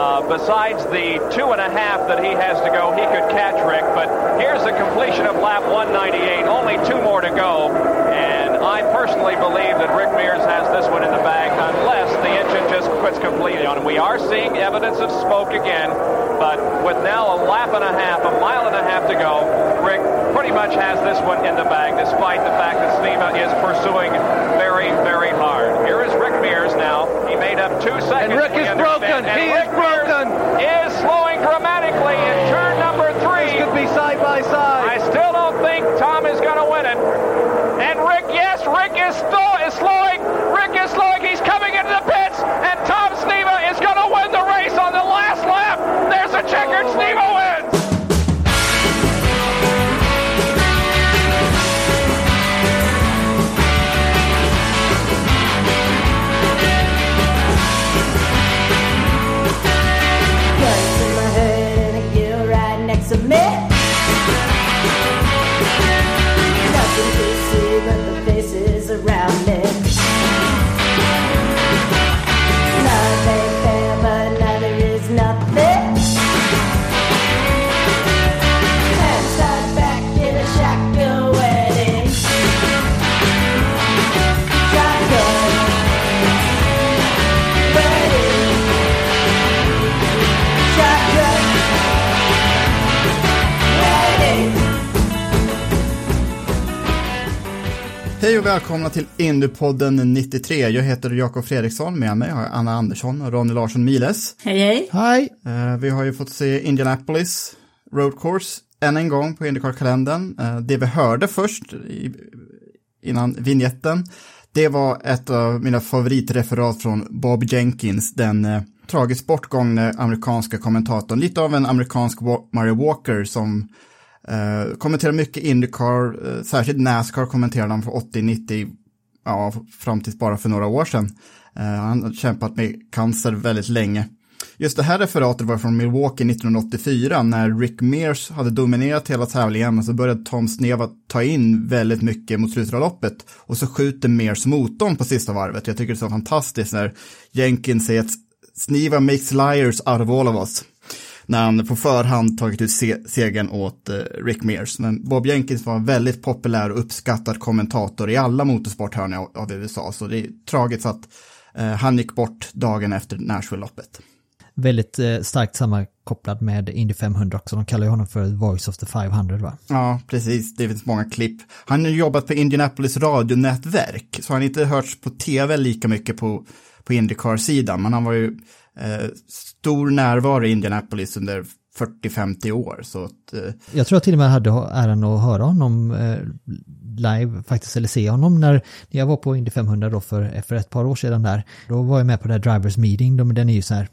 uh, besides the two and a half that he has to go, he could catch Rick. But here's the completion of lap 198. Only two more to go. And I personally believe that Rick Mears has this one in the bag unless the engine just quits completely on him. We are seeing evidence of smoke again. But with now a lap and a half, a mile and a half to go, Rick pretty much has this one in the bag, despite the fact that Sneva is pursuing very, very hard. Here is Rick made up two seconds. And Rick is broken. And He Rick is broken. Is slowing dramatically in turn number three. This could be side by side. I still don't think Tom is going to win it. And Rick, yes, Rick is, sto- is slowing. Rick is slowing. He's coming into the pits. And Tom Sneva is going to win the race on the last lap. There's a checkered. Sneva wins. Och välkomna till Indiepodden 93. Jag heter Jakob Fredriksson, med mig har jag Anna Andersson och Ronny Larsson Miles. Hej hej. Hej! Eh, vi har ju fått se Indianapolis Road Course än en gång på Indycar-kalendern. Eh, det vi hörde först i, innan vignetten, det var ett av mina favoritreferat från Bob Jenkins, den eh, tragiskt bortgångne amerikanska kommentatorn. Lite av en amerikansk Mario Walker som Uh, kommenterar mycket Indycar, uh, särskilt Nascar kommenterade han för 80-90, ja, fram tills bara för några år sedan. Uh, han har kämpat med cancer väldigt länge. Just det här referatet var från Milwaukee 1984 när Rick Mears hade dominerat hela tävlingen men så började Tom Sneva ta in väldigt mycket mot slutet av loppet och så skjuter Mears motorn på sista varvet. Jag tycker det är så fantastiskt när Jenkins säger att Sneva makes liars out of all of us när han på förhand tagit ut se segern åt eh, Rick Mears. Men Bob Jenkins var en väldigt populär och uppskattad kommentator i alla motorsporthörn av, av USA, så det är tragiskt att eh, han gick bort dagen efter Nashville-loppet. Väldigt eh, starkt sammankopplad med Indy 500 också. De kallar ju honom för Voice of the 500 va? Ja, precis. Det finns många klipp. Han har jobbat på Indianapolis radionätverk, så han har inte hörts på tv lika mycket på, på Indycar-sidan, men han var ju eh, stor närvaro i Indianapolis under 40-50 år. Så att, eh, Jag tror jag till och med hade äran att höra honom eh, live faktiskt, eller se honom när jag var på Indy 500 då för, för ett par år sedan där. Då var jag med på det här drivers meeting, de, den är ju så här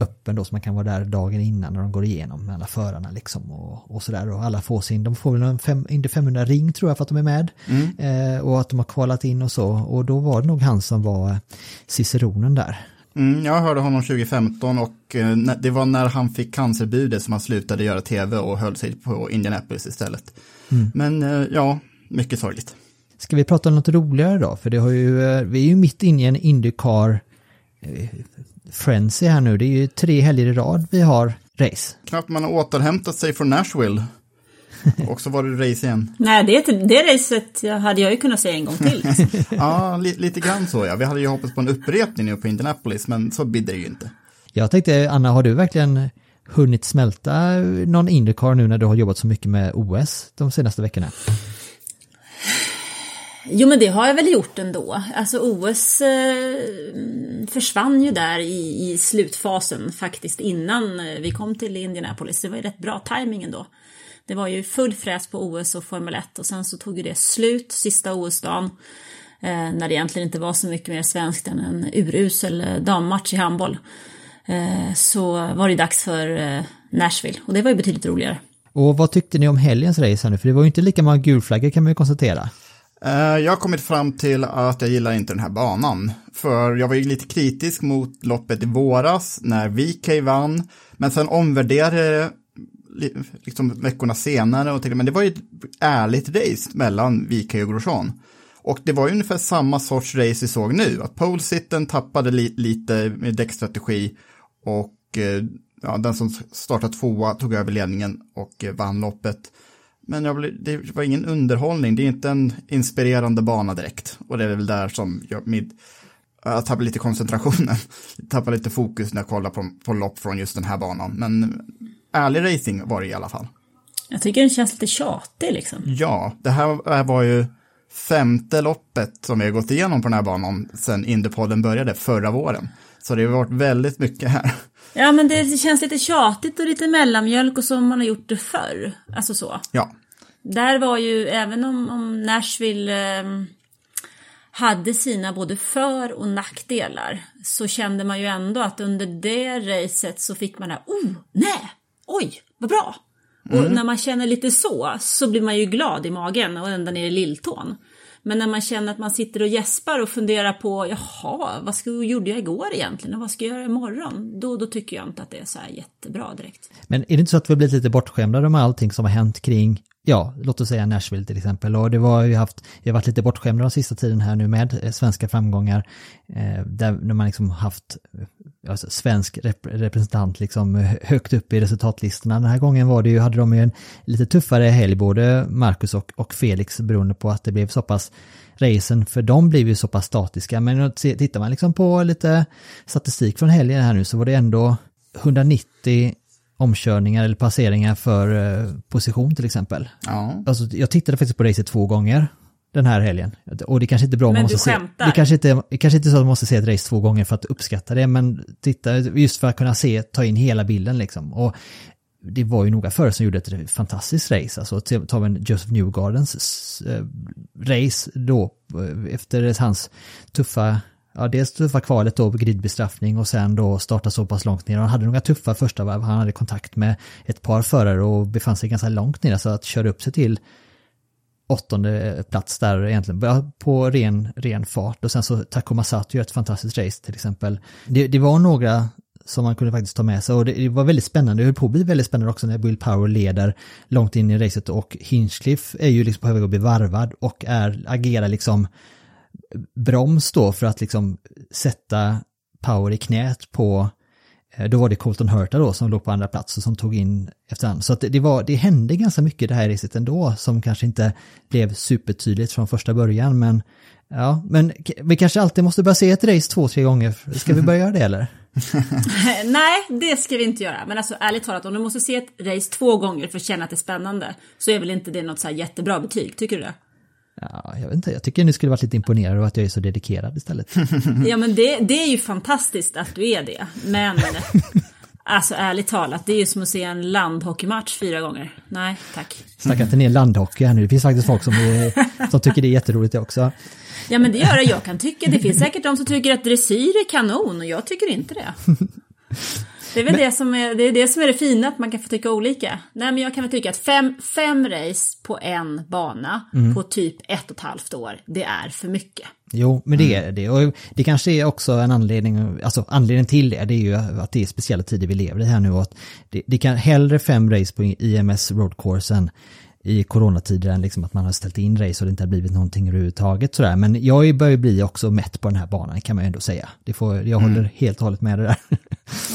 öppen då så man kan vara där dagen innan när de går igenom med alla förarna liksom och, och sådär och alla får sin, de får väl en fem, Indy 500 ring tror jag för att de är med eh, och att de har kvalat in och så och då var det nog han som var ciceronen där. Mm, jag hörde honom 2015 och eh, det var när han fick cancerbudet som han slutade göra tv och höll sig på Indianapolis istället. Men eh, ja, mycket sorgligt. Ska vi prata om något roligare då? För det har ju, eh, vi är ju mitt inne i en Indycar frenzy här nu. Det är ju tre helger i rad vi har race. Knappt man har återhämtat sig från Nashville. Och så var det race igen. Nej, det, det racet hade jag ju kunnat se en gång till. Ja, li lite grann så ja. Vi hade ju hoppats på en upprepning nu på Indianapolis, men så bidde det ju inte. Jag tänkte, Anna, har du verkligen hunnit smälta någon Indycar nu när du har jobbat så mycket med OS de senaste veckorna? Jo, men det har jag väl gjort ändå. Alltså OS eh, försvann ju där i, i slutfasen faktiskt innan eh, vi kom till Indianapolis. Det var ju rätt bra timing ändå. Det var ju full fräs på OS och Formel 1 och sen så tog ju det slut sista OS-dagen. Eh, när det egentligen inte var så mycket mer svenskt än en urusel dammatch i handboll. Eh, så var det dags för eh, Nashville och det var ju betydligt roligare. Och vad tyckte ni om helgens race här nu? För det var ju inte lika många gulflaggor kan man ju konstatera. Jag har kommit fram till att jag gillar inte den här banan. För jag var ju lite kritisk mot loppet i våras när VK vann. Men sen omvärderade liksom veckorna senare och tänkte, men det var ju ett ärligt race mellan VK och Grosjean. Och det var ju ungefär samma sorts race vi såg nu. Att polesitten tappade li lite med däckstrategi och eh, ja, den som startade tvåa tog över ledningen och eh, vann loppet. Men jag blev, det var ingen underhållning, det är inte en inspirerande bana direkt. Och det är väl där som jag, mid, jag tappar lite koncentrationen, tappar lite fokus när jag kollar på, på lopp från just den här banan. Men ärlig racing var det i alla fall. Jag tycker den känns lite tjatig liksom. Ja, det här var ju femte loppet som vi har gått igenom på den här banan sedan Indypodden började förra våren. Så det har varit väldigt mycket här. Ja men det känns lite tjatigt och lite mellanmjölk och som man har gjort det förr. Alltså så. Ja, Där var ju, även om, om Nashville eh, hade sina både för och nackdelar, så kände man ju ändå att under det racet så fick man det här, oh, nej, oj, vad bra. Och när man känner lite så, så blir man ju glad i magen och ända ner i lilltån. Men när man känner att man sitter och gäspar och funderar på, jaha, vad ska, gjorde jag igår egentligen och vad ska jag göra imorgon? Då, då tycker jag inte att det är så här jättebra direkt. Men är det inte så att vi har blivit lite bortskämda med allting som har hänt kring, ja, låt oss säga Nashville till exempel. Och det var ju haft, vi har varit lite bortskämda de sista tiden här nu med eh, svenska framgångar. Eh, där när man liksom haft eh, alltså, svensk rep representant liksom högt upp i resultatlistorna. Den här gången var det ju, hade de ju en lite tuffare helg, både Marcus och, och Felix, beroende på att det blev så pass racen för de blev ju så pass statiska. Men tittar man liksom på lite statistik från helgen här nu så var det ändå 190 omkörningar eller passeringar för eh, position till exempel. ja. Alltså, jag tittade faktiskt på racet två gånger den här helgen. Och det kanske inte är bra om Men man du måste se. Det kanske, inte, det kanske inte är så att man måste se ett race två gånger för att uppskatta det, men titta, just för att kunna se, ta in hela bilden liksom. Och det var ju några förare som gjorde ett fantastiskt race. Alltså tar en Joseph Newgardens eh, race då eh, efter hans tuffa Ja, dels tuffa kvalet då, gridbestraffning och sen då starta så pass långt ner. Han hade några tuffa första varv, han hade kontakt med ett par förare och befann sig ganska långt ner, så att köra upp sig till åttonde plats där egentligen, på ren, ren fart. Och sen så Takuma Sato gör ett fantastiskt race till exempel. Det, det var några som man kunde faktiskt ta med sig och det, det var väldigt spännande. Det höll på att bli väldigt spännande också när Will Power leder långt in i racet och Hinchcliffe är ju liksom på väg att bli varvad och är, agerar liksom broms då för att liksom sätta Power i knät på eh, då var det Colton Hurta då som låg på andra plats och som tog in efterhand. Så att det, det, var, det hände ganska mycket det här racet ändå som kanske inte blev supertydligt från första början. Men ja, men vi kanske alltid måste börja se ett race två, tre gånger. Ska vi börja göra det eller? Nej, det ska vi inte göra. Men alltså ärligt talat, om du måste se ett race två gånger för att känna att det är spännande så är väl inte det något så här jättebra betyg, tycker du det? Ja, jag vet inte, jag tycker ni skulle varit lite imponerade av att jag är så dedikerad istället. Ja men det, det är ju fantastiskt att du är det. Men alltså ärligt talat, det är ju som att se en landhockeymatch fyra gånger. Nej, tack. Snacka inte ner landhockey här nu, det finns faktiskt folk som, är, som tycker det är jätteroligt det också. Ja men det gör det, jag kan tycka. Det finns säkert de som tycker att dressyr är kanon och jag tycker inte det. Det är väl det, som är, det är det som är det fina, att man kan få tycka olika. Nej men jag kan väl tycka att fem, fem race på en bana på typ ett och ett halvt år, det är för mycket. Jo, men det är det. Och det kanske är också en anledning, alltså anledningen till det, det är ju att det är speciella tider vi lever i här nu och att det, det kan hellre fem race på IMS Road Course än i coronatider än liksom att man har ställt in race och det inte har blivit någonting överhuvudtaget sådär. Men jag börjar bli också mätt på den här banan kan man ju ändå säga. Det får, jag håller helt och hållet med det där.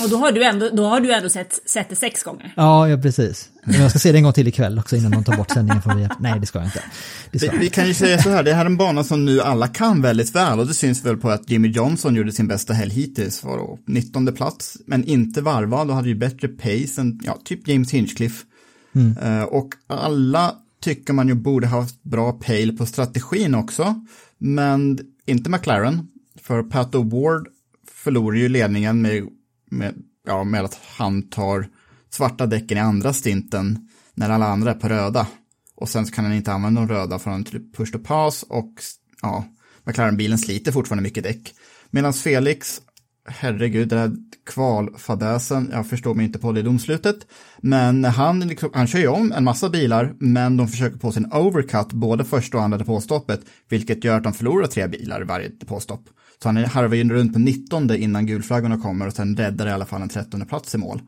Och då har du ändå, då har du ändå sett, sett det sex gånger. ja, ja, precis. Men jag ska se det en gång till ikväll också innan de tar bort sändningen från via. Nej, det ska jag inte. Det ska Vi, vi kan ju säga så här, det här är en bana som nu alla kan väldigt väl och det syns väl på att Jimmy Johnson gjorde sin bästa helg hittills, var då 19 plats, men inte varvad och hade ju bättre pace än, ja, typ James Hinchcliffe. Mm. Eh, och alla tycker man ju borde ha haft bra pejl på strategin också, men inte McLaren, för Pat O'Ward förlorar ju ledningen med, med, ja, med att han tar svarta däcken i andra stinten när alla andra är på röda. Och sen så kan han inte använda de röda för han typ push to pass och ja, McLaren-bilen sliter fortfarande mycket däck. Medan Felix, herregud, den här kvalfadäsen, jag förstår mig inte på det domslutet, men han, liksom, han kör ju om en massa bilar, men de försöker på sin overcut både första och andra depåstoppet, vilket gör att de förlorar tre bilar i varje depåstopp. Så han harvar ju runt på 19 innan gulflaggorna kommer och sen räddar i alla fall en 13 plats i mål.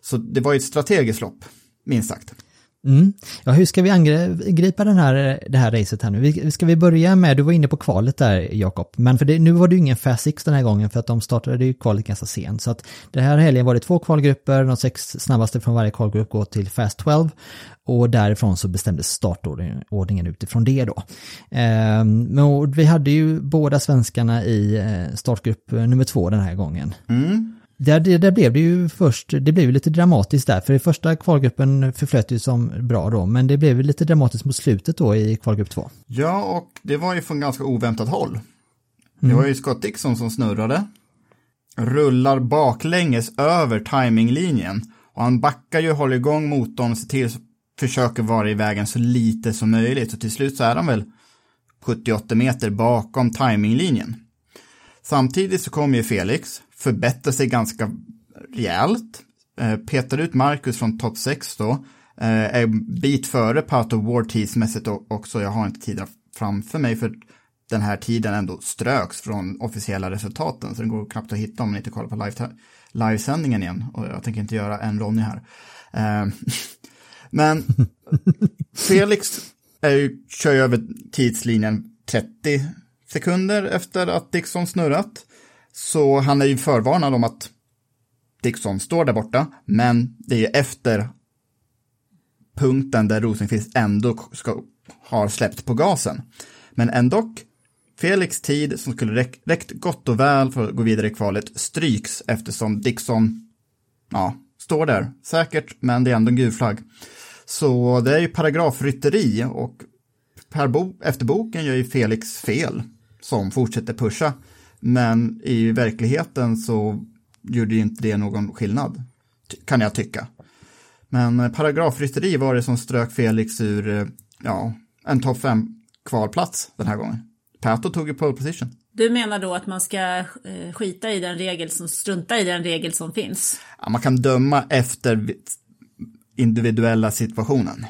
Så det var ju ett strategiskt lopp, minst sagt. Mm. Ja, hur ska vi angripa den här, det här racet här nu? Ska vi börja med, du var inne på kvalet där Jakob, men för det, nu var det ju ingen Fast Six den här gången för att de startade ju kvalet ganska sent. Så att den här helgen var det två kvalgrupper, de sex snabbaste från varje kvalgrupp går till Fast 12 och därifrån så bestämdes startordningen utifrån det då. Ehm, men vi hade ju båda svenskarna i eh, startgrupp eh, nummer två den här gången. Mm. Där, där, där, blev det ju först, det blev lite dramatiskt där, för i första kvalgruppen förflöt ju som bra då, men det blev lite dramatiskt mot slutet då i kvalgrupp 2. Ja, och det var ju från ganska oväntat håll. Det mm. var ju Scott Dixon som snurrade, rullar baklänges över timinglinjen och han backar ju, håller igång motorn, ser till, försöker vara i vägen så lite som möjligt, så till slut så är han väl 78 meter bakom timinglinjen. Samtidigt så kommer ju Felix, förbättrar sig ganska rejält. Eh, petar ut Marcus från topp 6 då. Eh, är bit före Pato Ward tidsmässigt också. Jag har inte tiden framför mig för den här tiden ändå ströks från officiella resultaten. Så det går knappt att hitta om man inte kollar på live livesändningen igen. Och jag tänker inte göra en Ronny här. Eh, men Felix är ju, kör ju över tidslinjen 30 sekunder efter att Dixon snurrat. Så han är ju förvarnad om att Dixon står där borta, men det är ju efter punkten där Rosenqvist ändå ska, har släppt på gasen. Men ändå, Felix tid som skulle räckt räckt gott och väl för att gå vidare i kvalet stryks eftersom Dixon, ja, står där. Säkert, men det är ändå en gul flagg. Så det är ju paragrafrytteri och per bo efter boken gör ju Felix fel som fortsätter pusha. Men i verkligheten så gjorde inte det någon skillnad, kan jag tycka. Men eh, paragrafrytteri var det som strök Felix ur, eh, ja, en topp fem kvalplats den här gången. Pato tog ju pole position. Du menar då att man ska eh, skita i den regel som, strunta i den regel som finns? Ja, man kan döma efter individuella situationen.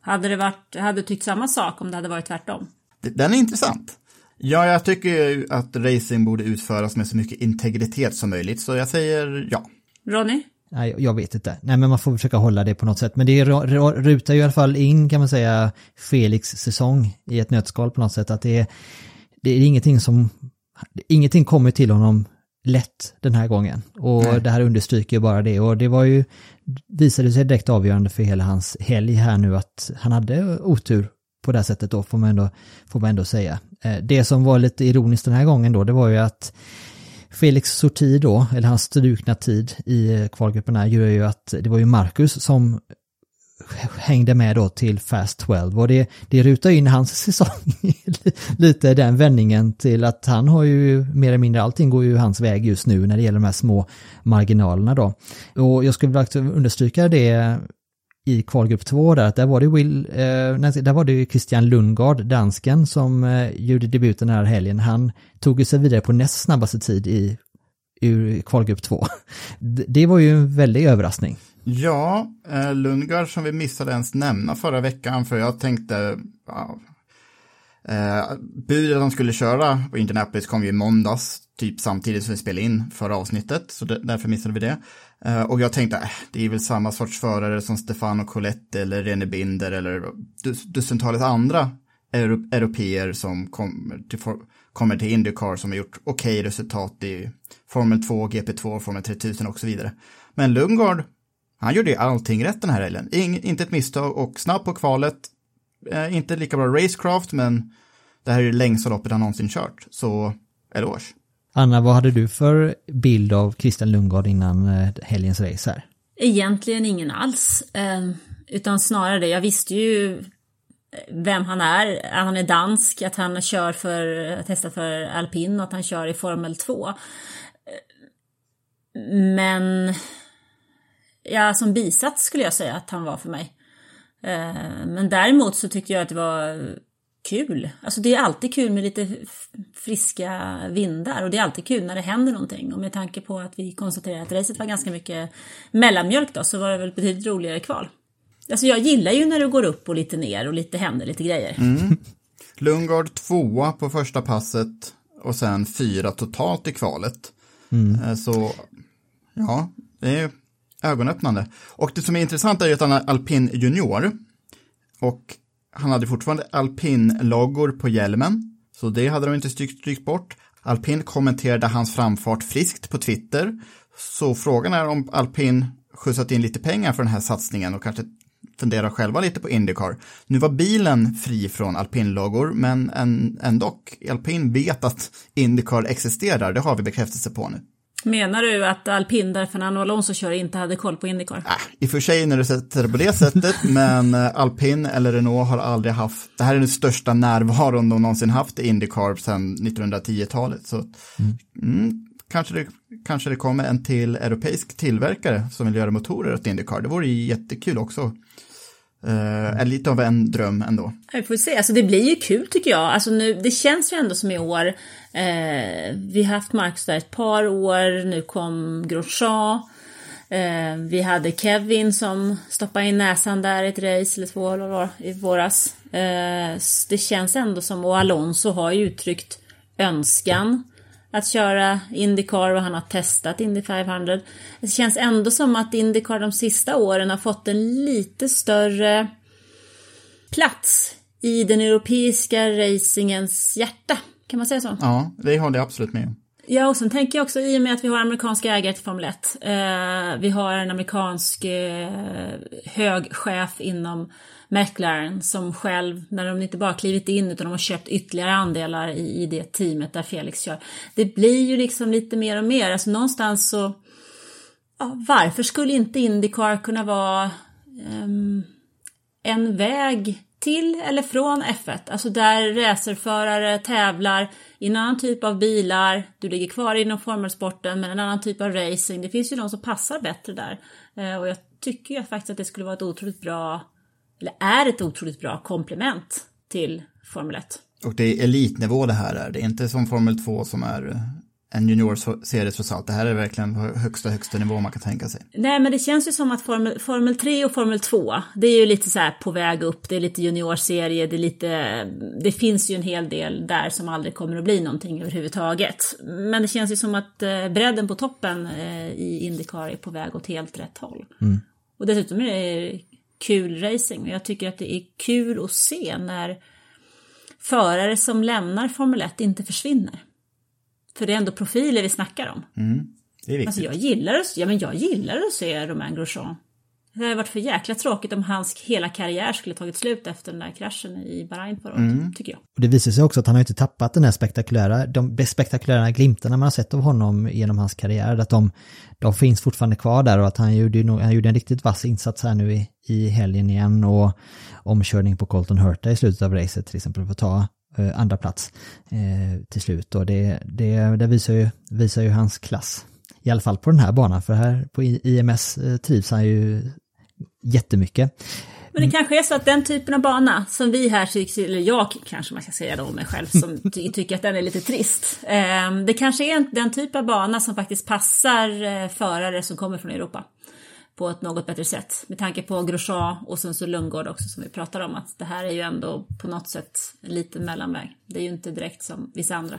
Hade det varit, hade du tyckt samma sak om det hade varit tvärtom? Den är intressant. Ja, jag tycker att racing borde utföras med så mycket integritet som möjligt, så jag säger ja. Ronny? Nej, jag vet inte. Nej, men man får försöka hålla det på något sätt. Men det rutar ju i alla fall in, kan man säga, Felix säsong i ett nötskal på något sätt. Att det är, det är ingenting som, ingenting kommer till honom lätt den här gången. Och Nej. det här understryker ju bara det. Och det var ju, visade sig direkt avgörande för hela hans helg här nu att han hade otur på det sättet då, får man ändå, får man ändå säga. Eh, det som var lite ironiskt den här gången då, det var ju att Felix sorti då, eller hans strukna tid i eh, kvalgrupperna gör ju att det var ju Marcus som hängde med då till Fast 12 och det, det rutar in hans säsong lite den vändningen till att han har ju mer eller mindre allting går ju hans väg just nu när det gäller de här små marginalerna då. Och jag skulle vilja understryka det i kvalgrupp 2 där, att där var det Will, eh, där var det Christian Lundgard, dansken, som eh, gjorde debuten den här helgen. Han tog sig vidare på näst snabbaste tid i ur kvalgrupp 2. Det var ju en väldig överraskning. Ja, eh, Lundgard som vi missade ens nämna förra veckan, för jag tänkte, ja, eh, budet de skulle köra på Indianapolis kom ju i måndags, typ samtidigt som vi spelade in förra avsnittet, så därför missade vi det. Eh, och jag tänkte, äh, det är väl samma sorts förare som Stefano Colette eller René Binder eller dussintalet andra euro europeer som kommer till, kommer till Indycar som har gjort okej okay resultat i Formel 2, GP2, Formel 3000 och så vidare. Men Lundgard, han gjorde ju allting rätt den här helgen. inte ett misstag och snabb på kvalet. Eh, inte lika bra racecraft, men det här är det längsta loppet han någonsin kört. Så eloge. Anna, vad hade du för bild av Christian Lundgard innan eh, helgens race här? Egentligen ingen alls, eh, utan snarare det. Jag visste ju eh, vem han är, att han är dansk, att han kör för, testar för alpin och att han kör i Formel 2. Men ja, som bisats skulle jag säga att han var för mig. Men däremot så tyckte jag att det var kul. Alltså det är alltid kul med lite friska vindar och det är alltid kul när det händer någonting. Och med tanke på att vi konstaterade att racet var ganska mycket mellanmjölk då så var det väl betydligt roligare kval. Alltså jag gillar ju när det går upp och lite ner och lite händer lite grejer. Lundgard tvåa på första passet och sen fyra totalt i kvalet. Eh, Så ja, det är ögonöppnande. Och det som är intressant är ju att han är alpin junior. Och han hade fortfarande alpin-loggor på hjälmen. Så det hade de inte strykt, bort. Alpin kommenterade hans framfart friskt på Twitter. Så frågan är om alpin skjutsat in lite pengar för den här satsningen och kanske funderar själva lite på Indycar. Nu var bilen fri från alpinloggor, men ändå, alpin vet att Indycar existerar, det har vi bekräftelse på nu. Menar du att alpin där Fernando Alonso kör inte hade koll på Indycar? Äh, I och för sig när du sätter det på det sättet, men eh, alpin eller Renault har aldrig haft, det här är den största närvaron de någonsin haft i Indycar sedan 1910-talet. Så mm, kanske, det, kanske det kommer en till europeisk tillverkare som vill göra motorer åt Indycar. Det vore ju jättekul också. Eh, uh, är lite av en dröm ändå. Vi får se, alltså det blir ju kul tycker jag. Alltså nu, det känns ju ändå som i år. Eh, vi har haft Marcus där ett par år, nu kom Grosjean. Eh, vi hade Kevin som stoppade in näsan där i ett race eller två eller vad var, i våras. Eh, det känns ändå som, och Alonso har ju uttryckt önskan att köra Indycar och han har testat Indy 500. Det känns ändå som att Indycar de sista åren har fått en lite större plats i den europeiska racingens hjärta. Kan man säga så? Ja, det håller jag absolut med om. Ja, och sen tänker jag också i och med att vi har amerikanska ägare till Formel 1. Eh, vi har en amerikansk eh, hög chef inom McLaren som själv, när de inte bara klivit in utan de har köpt ytterligare andelar i, i det teamet där Felix kör. Det blir ju liksom lite mer och mer, alltså någonstans så, ja, varför skulle inte Indycar kunna vara um, en väg till eller från F1. Alltså där racerförare tävlar i en annan typ av bilar. Du ligger kvar inom formelsporten men en annan typ av racing. Det finns ju de som passar bättre där. Eh, och jag tycker ju faktiskt att det skulle vara ett otroligt bra, eller är ett otroligt bra komplement till Formel 1. Och det är elitnivå det här är, det är inte som Formel 2 som är eh, en juniorserie trots allt. Det här är verkligen högsta, högsta nivå man kan tänka sig. Nej, men det känns ju som att Formel, Formel 3 och Formel 2, det är ju lite så här på väg upp, det är lite juniorserie, det är lite, det finns ju en hel del där som aldrig kommer att bli någonting överhuvudtaget. Men det känns ju som att eh, bredden på toppen eh, i Indycar är på väg åt helt rätt håll. Och dessutom är det kul racing jag tycker att det är kul att se när förare som lämnar Formel 1 inte försvinner. För det är ändå profiler vi snackar om. Det är viktigt. Alltså jag gillar, att, ja, men jag gillar att se Romain Grosjean. Det hade varit för jäkla tråkigt om hans hela karriär skulle tagit slut efter den där kraschen i Bahrain förra året, tycker jag. Och det visar sig också att han har inte tappat den här spektakulära, de spektakulära glimtarna man har sett av honom genom hans karriär, att de, de finns fortfarande kvar där och att han gjorde, han gjorde en riktigt vass insats här nu i, i helgen igen och omkörning på Colton Hurta i slutet av racet till exempel för att ta eh, andra plats eh, till slut och det, det, det visar, ju, visar ju hans klass. I alla fall på den här banan, för här på IMS eh, trivs han ju jättemycket. Men det kanske är så att den typen av bana som vi här tycker, eller jag kanske man ska säga då mig själv, som ty tycker att den är lite trist. Eh, det kanske är en, den typ av bana som faktiskt passar eh, förare som kommer från Europa på ett något bättre sätt. Med tanke på Grosjean och sen så Lundgård också som vi pratar om, att det här är ju ändå på något sätt en liten mellanväg. Det är ju inte direkt som vissa andra.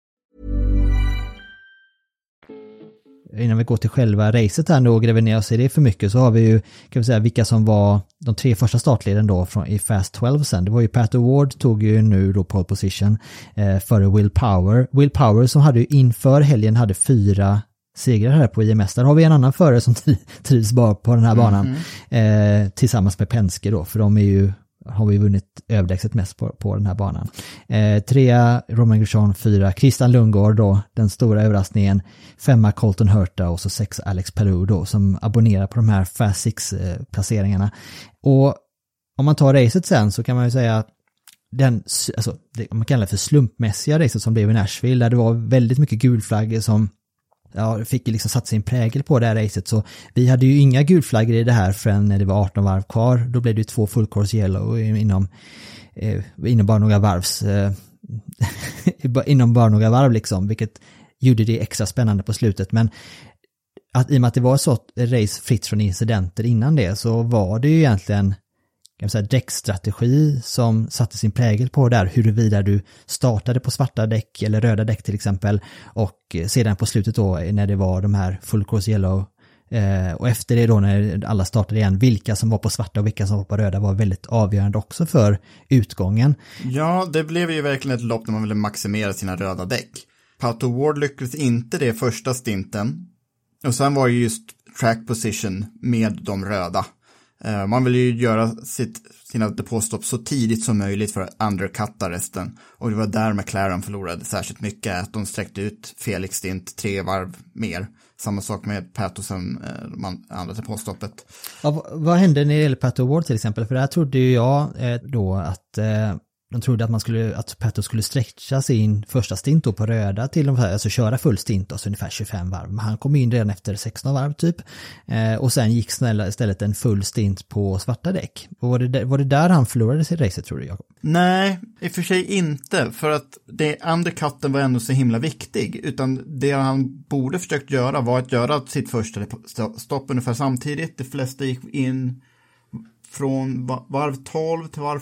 Innan vi går till själva racet här då och gräver ner oss i det för mycket så har vi ju, kan vi säga, vilka som var de tre första startleden då från, i Fast 12 sen. Det var ju Pat Award tog ju nu då pole position eh, före Will Power. Will Power som hade ju inför helgen hade fyra segrar här på IMS. Där har vi en annan förare som trivs bara på den här banan. Eh, tillsammans med Penske då, för de är ju har vi vunnit överlägset mest på, på den här banan. Eh, trea Roman Grosjean, fyra Christian Lundgård då, den stora överraskningen. Femma Colton Hurta och så sex Alex Palou då som abonnerar på de här Fast Six eh, placeringarna. Och om man tar racet sen så kan man ju säga att den, alltså, det, man kallar det för slumpmässiga racet som blev i Nashville, där det var väldigt mycket gulflaggor som ja, fick liksom satt sin prägel på det här racet så vi hade ju inga gulflaggor i det här förrän när det var 18 varv kvar. Då blev det ju två full course yellow inom, eh, inom bara några varvs, eh, inom bara några varv liksom, vilket gjorde det extra spännande på slutet. Men att i och med att det var ett sånt race fritt från incidenter innan det så var det ju egentligen kan säga, däckstrategi som satte sin prägel på där, huruvida du startade på svarta däck eller röda däck till exempel och eh, sedan på slutet då eh, när det var de här full course yellow eh, och efter det då när alla startade igen, vilka som var på svarta och vilka som var på röda var väldigt avgörande också för utgången. Ja, det blev ju verkligen ett lopp där man ville maximera sina röda däck. Pato Ward lyckades inte det första stinten. Och sen var ju just track position med de röda. Eh, man vill ju göra sitt, sina depåstopp så tidigt som möjligt för att undercutta resten. Och det var där McLaren förlorade särskilt mycket, att de sträckte ut Felix stint tre varv mer. Samma sak med Patterson, eh, man andra depåstoppet. Ja, vad hände när det gäller Pat Award till exempel? För där trodde ju jag eh, då att de trodde att man skulle, att Petto skulle stretcha sin första stint då på röda till ungefär, alltså köra full stint, alltså ungefär 25 varv. Men han kom in redan efter 16 varv typ. Eh, och sen gick snälla istället en full stint på svarta däck. Var det, var det där han förlorade sitt racet tror du Jakob? Nej, i och för sig inte. För att det undercutten var ändå så himla viktig. Utan det han borde försökt göra var att göra sitt första stopp ungefär samtidigt. De flesta gick in från varv 12 till varv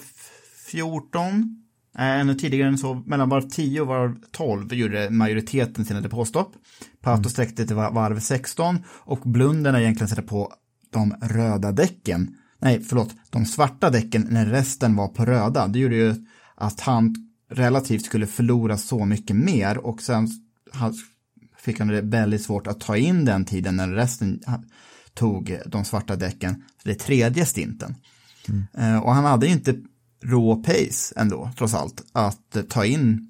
14. Eh, ännu tidigare än så, mellan varv 10 och varv 12 gjorde majoriteten sina depåstopp. Pato mm. sträckte till varv 16 och blunderna egentligen sätter på de röda däcken. Nej, förlåt, de svarta däcken när resten var på röda. Det gjorde ju att han relativt skulle förlora så mycket mer och sen fick han det väldigt svårt att ta in den tiden när resten tog de svarta däcken, det tredje stinten. Mm. Eh, och han hade inte rå pace ändå, trots allt, att ta in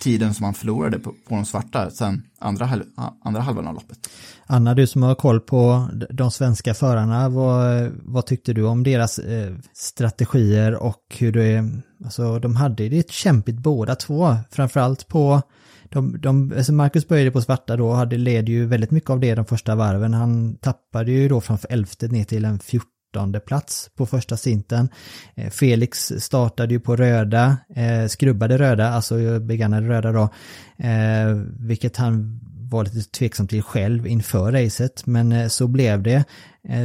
tiden som han förlorade på, på de svarta sen andra, halv, andra halvan av loppet. Anna, du som har koll på de svenska förarna, vad, vad tyckte du om deras eh, strategier och hur det, alltså de hade det kämpigt båda två, framförallt på de, de, alltså Marcus började på svarta då, hade led ju väldigt mycket av det de första varven. Han tappade ju då från elfte ner till en 14 plats på första sinten. Eh, Felix startade ju på röda, eh, skrubbade röda, alltså eh, begagnade röda då, eh, vilket han var lite tveksam till själv inför racet, men eh, så blev det.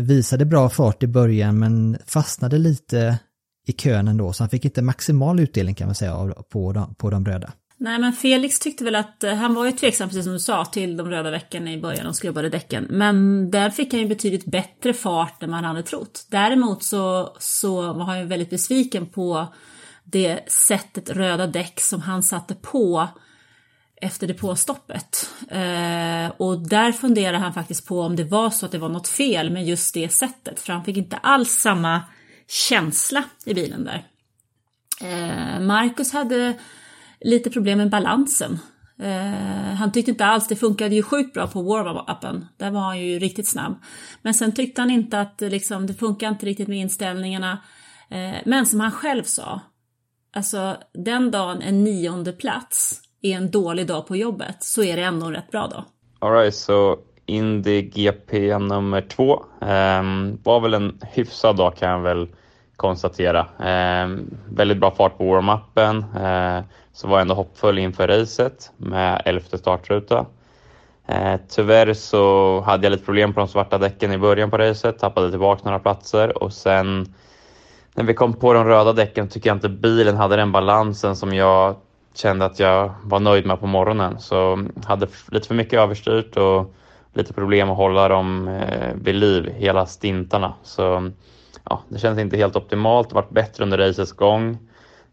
Visade bra fart i början men fastnade lite i kön ändå, så han fick inte maximal utdelning kan man säga på de, på de röda. Nej men Felix tyckte väl att, eh, han var ju tveksam precis som du sa till de röda veckorna i början, de skrubbade däcken. Men där fick han ju betydligt bättre fart än man hade trott. Däremot så, så var han ju väldigt besviken på det sättet röda däck som han satte på efter depåstoppet. Eh, och där funderade han faktiskt på om det var så att det var något fel med just det sättet, för han fick inte alls samma känsla i bilen där. Eh, Marcus hade lite problem med balansen. Eh, han tyckte inte alls, det funkade ju sjukt bra på warm-upen, där var han ju riktigt snabb. Men sen tyckte han inte att liksom, det funkar inte riktigt med inställningarna. Eh, men som han själv sa, alltså den dagen en nionde plats är en dålig dag på jobbet så är det ändå en rätt bra dag. Alright, så Indy GP nummer två um, var väl en hyfsad dag kan jag väl konstatera. Eh, väldigt bra fart på warm-upen, eh, så var jag ändå hoppfull inför racet med elfte startruta. Eh, tyvärr så hade jag lite problem på de svarta däcken i början på racet, tappade tillbaka några platser och sen när vi kom på de röda däcken tycker jag inte bilen hade den balansen som jag kände att jag var nöjd med på morgonen. Så mm, hade lite för mycket överstyrt och lite problem att hålla dem eh, vid liv hela stintarna. Så mm, ja, det kändes inte helt optimalt. Det var bättre under racets gång,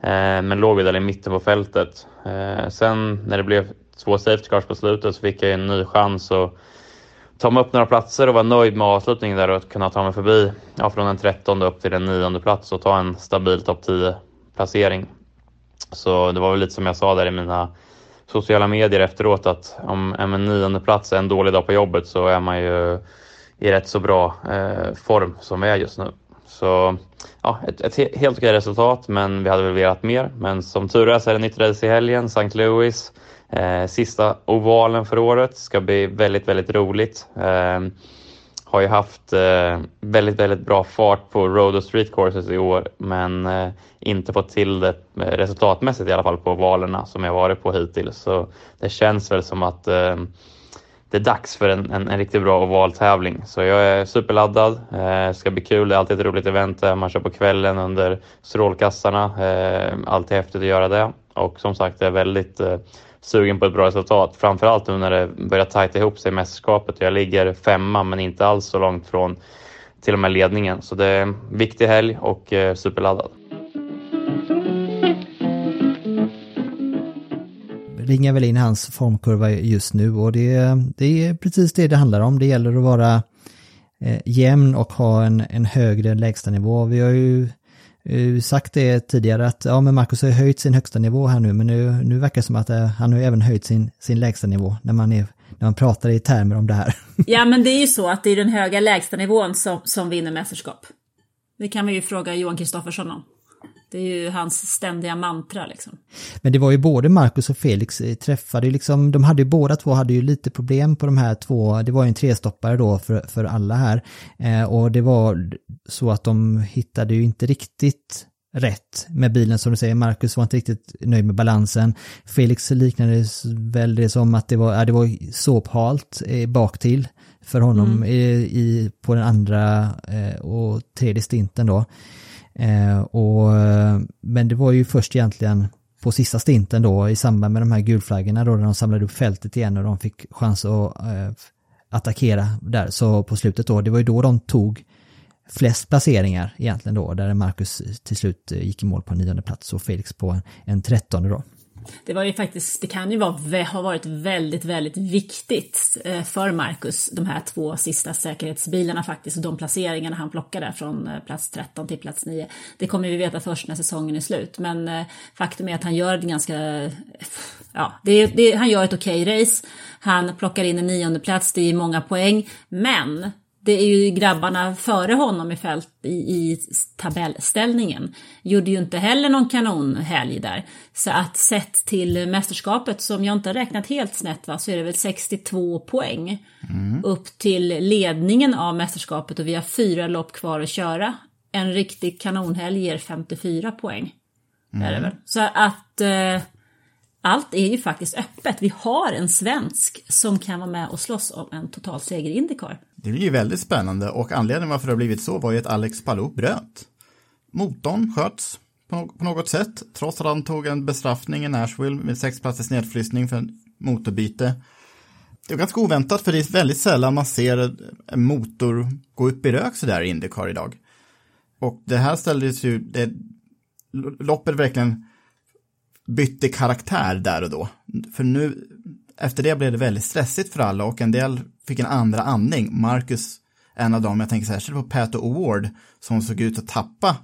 eh, men låg väl där i mitten på fältet. Eh, sen när det blev två safety cars på slutet så fick jag en ny chans att ta mig upp några platser och vara nöjd med avslutningen där och kunna ta mig förbi ja, från en trettonde upp till en nionde plats och ta en stabil topp 10 placering. Så det var väl lite som jag sa där i mina sociala medier efteråt att om en nionde plats är en dålig dag på jobbet så är man ju i rätt så bra eh, form som vi är just nu. Så ja, ett, ett helt okej resultat, men vi hade väl velat mer. Men som tur är så är det nytt race i helgen, St. Louis. Eh, sista ovalen för året ska bli väldigt, väldigt roligt. Eh, har ju haft eh, väldigt, väldigt bra fart på road och street courses i år, men eh, inte fått till det eh, resultatmässigt i alla fall på valerna som jag varit på hittills. Så det känns väl som att eh, det är dags för en, en, en riktigt bra ovaltävling. Så jag är superladdad. Det ska bli kul. Det är alltid ett roligt event där man kör på kvällen under strålkastarna. Eh, alltid häftigt att göra det. Och som sagt, jag är väldigt sugen på ett bra resultat. Framförallt nu när det börjar tajta ihop sig i mästerskapet. Jag ligger femma men inte alls så långt från till och med ledningen. Så det är en viktig helg och eh, superladdad. Ringar väl in hans formkurva just nu och det, det är precis det det handlar om. Det gäller att vara eh, jämn och ha en, en högre lägstanivå. Vi har ju eh, sagt det tidigare att ja, men Marcus har höjt sin högsta nivå här nu, men nu, nu verkar det som att eh, han har även höjt sin, sin lägsta nivå när man, är, när man pratar i termer om det här. ja, men det är ju så att det är den höga lägstanivån som, som vinner mästerskap. Det kan vi ju fråga Johan Kristoffersson om. Det är ju hans ständiga mantra liksom. Men det var ju både Marcus och Felix eh, träffade liksom, de hade ju båda två hade ju lite problem på de här två, det var ju en trestoppare då för, för alla här. Eh, och det var så att de hittade ju inte riktigt rätt med bilen som du säger. Marcus var inte riktigt nöjd med balansen. Felix liknade väl det som att det var, ja, det var såphalt eh, bak till för honom mm. i, i, på den andra eh, och tredje stinten då. Eh, och, men det var ju först egentligen på sista stinten då i samband med de här gulflaggorna då när de samlade upp fältet igen och de fick chans att eh, attackera där. Så på slutet då, det var ju då de tog flest placeringar egentligen då, där Marcus till slut eh, gick i mål på nionde plats och Felix på en, en trettonde då. Det var ju faktiskt, det kan ju vara, ha varit väldigt, väldigt viktigt eh, för Marcus, de här två sista säkerhetsbilarna faktiskt, och de placeringarna han plockade från eh, plats 13 till plats 9. Det kommer vi veta först när säsongen är slut, men eh, faktum är att han gör det ganska, ja, det, det, han gör ett okej okay race, han plockar in en nionde plats, det är många poäng, men det är ju grabbarna före honom i fält i, i tabellställningen. Gjorde ju inte heller någon kanonhelg där. Så att sett till mästerskapet, som jag inte har räknat helt snett va, så är det väl 62 poäng. Mm. Upp till ledningen av mästerskapet och vi har fyra lopp kvar att köra. En riktig kanonhelg ger 54 poäng. Mm. Är det väl. Så att eh, allt är ju faktiskt öppet. Vi har en svensk som kan vara med och slåss om en totalseger i Indycar. Det blir ju väldigt spännande och anledningen varför det har blivit så var ju att Alex Palou bröt. Motorn sköts på något sätt, trots att han tog en bestraffning i Nashville med sex platsers nedfrysning för en motorbyte. Det är ganska oväntat för det är väldigt sällan man ser en motor gå upp i rök sådär i Indycar idag. Och det här ställdes ju, det, loppet verkligen bytte karaktär där och då. För nu, efter det blev det väldigt stressigt för alla och en del fick en andra andning. Marcus, en av dem, jag tänker särskilt på Pato Award, som såg ut att tappa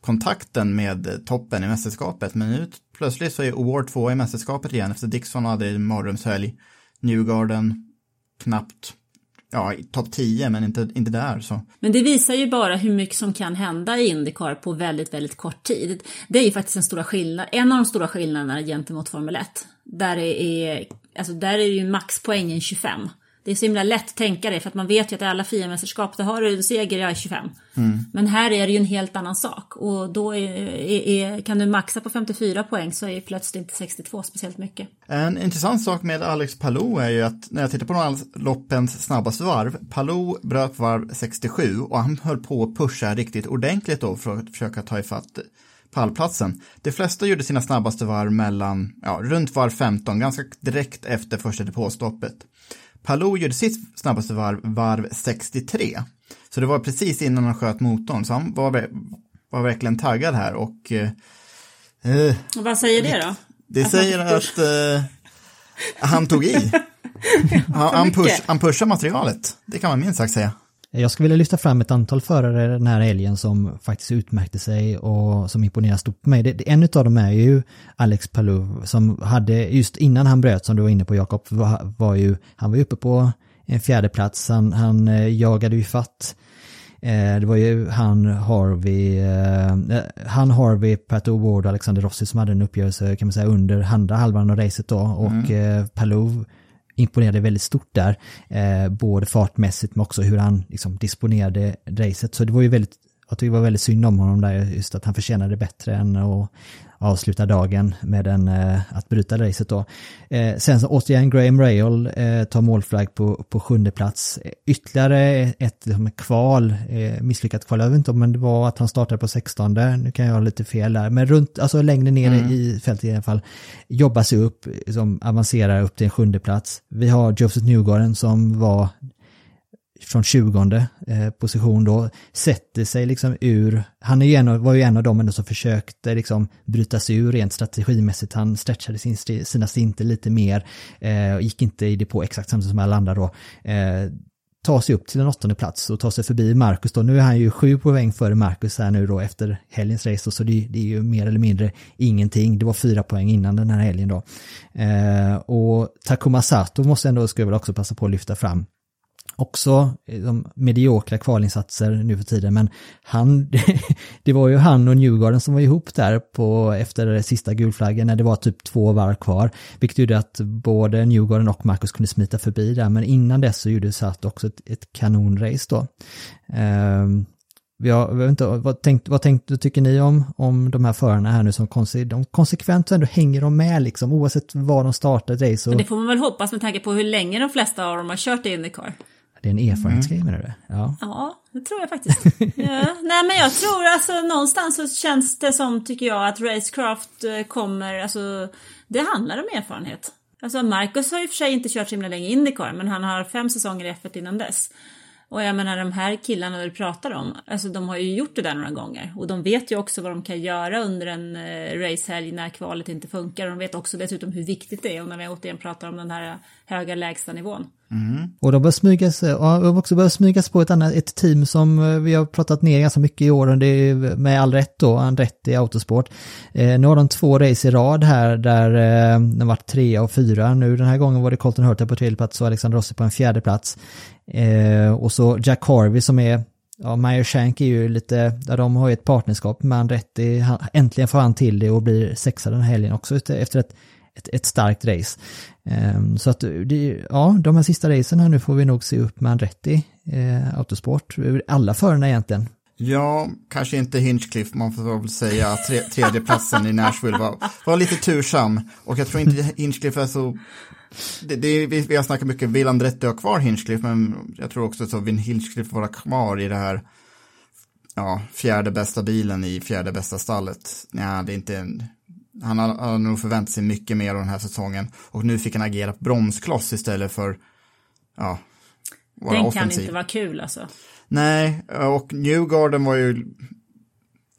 kontakten med toppen i mästerskapet. Men nu plötsligt så är Award två i mästerskapet igen efter Dixon hade en mardrömshelg. Newgarden knappt ja, topp 10 men inte, inte där så. Men det visar ju bara hur mycket som kan hända i Indycar på väldigt, väldigt kort tid. Det är ju faktiskt en stora skillnad, en av de stora skillnaderna gentemot Formel 1. Där är, alltså där är ju maxpoängen 25. Det är så himla lätt att tänka det för att man vet ju att i alla FIA-mästerskap då har du en seger, jag är 25. Mm. Men här är det ju en helt annan sak och då är, är, kan du maxa på 54 poäng så är plötsligt inte 62 speciellt mycket. En intressant sak med Alex Palou är ju att när jag tittar på här loppens snabbaste varv, Palou bröt varv 67 och han höll på att pusha riktigt ordentligt då för att försöka ta ifatt pallplatsen. De flesta gjorde sina snabbaste varv mellan, ja, runt varv 15, ganska direkt efter första depåstoppet. Palou gjorde sitt snabbaste varv, varv 63. Så det var precis innan han sköt motorn, så han var, var verkligen taggad här och eh, eh, vad säger det då? det Att säger att eh, han tog i. Han, han, push, han pushar materialet, det kan man minst sagt säga. Jag skulle vilja lyfta fram ett antal förare den här helgen som faktiskt utmärkte sig och som imponerar stort på mig. Det, en av dem är ju Alex Palou som hade, just innan han bröt som du var inne på Jakob, var, var ju, han var ju uppe på en fjärde plats. han, han eh, jagade ju fatt Eh, det var ju han, Harvey, eh, han, Harvey, Pat O'Ward och Alexander Rossi som hade en uppgörelse kan man säga under andra halvan av racet då och eh, Palou imponerade väldigt stort där, eh, både fartmässigt men också hur han liksom disponerade racet. Så det var ju väldigt, jag tycker det var väldigt synd om honom där, just att han förtjänade bättre än att avsluta dagen med en, eh, att bryta racet då. Eh, sen så återigen Graham Rail eh, tar målflagg på, på sjunde plats. Ytterligare ett liksom, kval, misslyckat kval, jag vet inte om det var att han startade på 16, nu kan jag ha lite fel där, men runt, alltså längre ner i fältet i alla fall, jobbar sig upp, som avancerar upp till en sjunde plats. Vi har Joseph Newgarden som var från 20 eh, position då, sätter sig liksom ur, han är ju en var ju en av dem som försökte liksom bryta sig ur rent strategimässigt, han stretchade sin, sina sinter lite mer, eh, gick inte i det på exakt samtidigt som alla andra då, eh, tar sig upp till en åttonde plats och tar sig förbi Marcus då. Nu är han ju sju poäng före Marcus här nu då efter helgens race, då, så det, det är ju mer eller mindre ingenting. Det var fyra poäng innan den här helgen då. Eh, och Takuma Sato måste ändå, skulle jag väl också passa på att lyfta fram, också eh, de mediokra kvalinsatser nu för tiden, men han, det var ju han och Newgarden som var ihop där på efter sista gulflaggen när det var typ två varv kvar, vilket gjorde att både Newgarden och Marcus kunde smita förbi där, men innan dess så gjorde Satt också ett, ett kanonrace då. Um, jag vet inte, vad, tänkt, vad tänkt, tycker ni om, om de här förarna här nu som konse, de konsekvent ändå hänger de med liksom oavsett var de startar ett race? Och, Det får man väl hoppas med tanke på hur länge de flesta av dem har kört i Indycar det är en erfarenhetsgrej menar du? Ja. Ja, det tror jag faktiskt. ja. Nej, men jag tror alltså någonstans så känns det som, tycker jag, att Racecraft eh, kommer, alltså det handlar om erfarenhet. Alltså Marcus har ju för sig inte kört så himla länge Indycar, men han har fem säsonger i F1 innan dess. Och jag menar de här killarna du pratar om, alltså de har ju gjort det där några gånger. Och de vet ju också vad de kan göra under en eh, racehelg när kvalet inte funkar. Och de vet också dessutom hur viktigt det är. Och när vi återigen pratar om den här höga lägsta nivån. Och de bör smygas, ja, de har också börjat smygas på ett annat, ett team som eh, vi har pratat ner ganska mycket i år och det är med all rätt då, Andretti Autosport. Eh, nu har de två race i rad här där eh, de varit tre och fyra. Nu den här gången var det Colton Hurta på tredje plats och Alexander Rossi på en fjärde plats. Eh, och så Jack Harvey som är Ja, Meyer Shank är ju lite, där de har ju ett partnerskap med Andretti, han, äntligen får han till det och blir sexa den här helgen också efter ett, ett, ett starkt race. Eh, så att det, ja, de här sista racen här nu får vi nog se upp med Andretti, eh, Autosport, alla förarna egentligen. Ja, kanske inte Hinchcliffe, man får väl säga att tre, tredjeplatsen i Nashville var, var lite tursam. Och jag tror inte Hinchcliffe är så... Det, det, vi, vi har snackat mycket, vill Andretti ha kvar Hinchcliffe, men jag tror också så vill Hinchcliffe vara kvar i det här ja, fjärde bästa bilen i fjärde bästa stallet. Ja, det är inte en, han har, har nog förväntat sig mycket mer av den här säsongen. Och nu fick han agera bromskloss istället för, ja, vara Den offensiv. kan inte vara kul alltså. Nej, och Newgarden var ju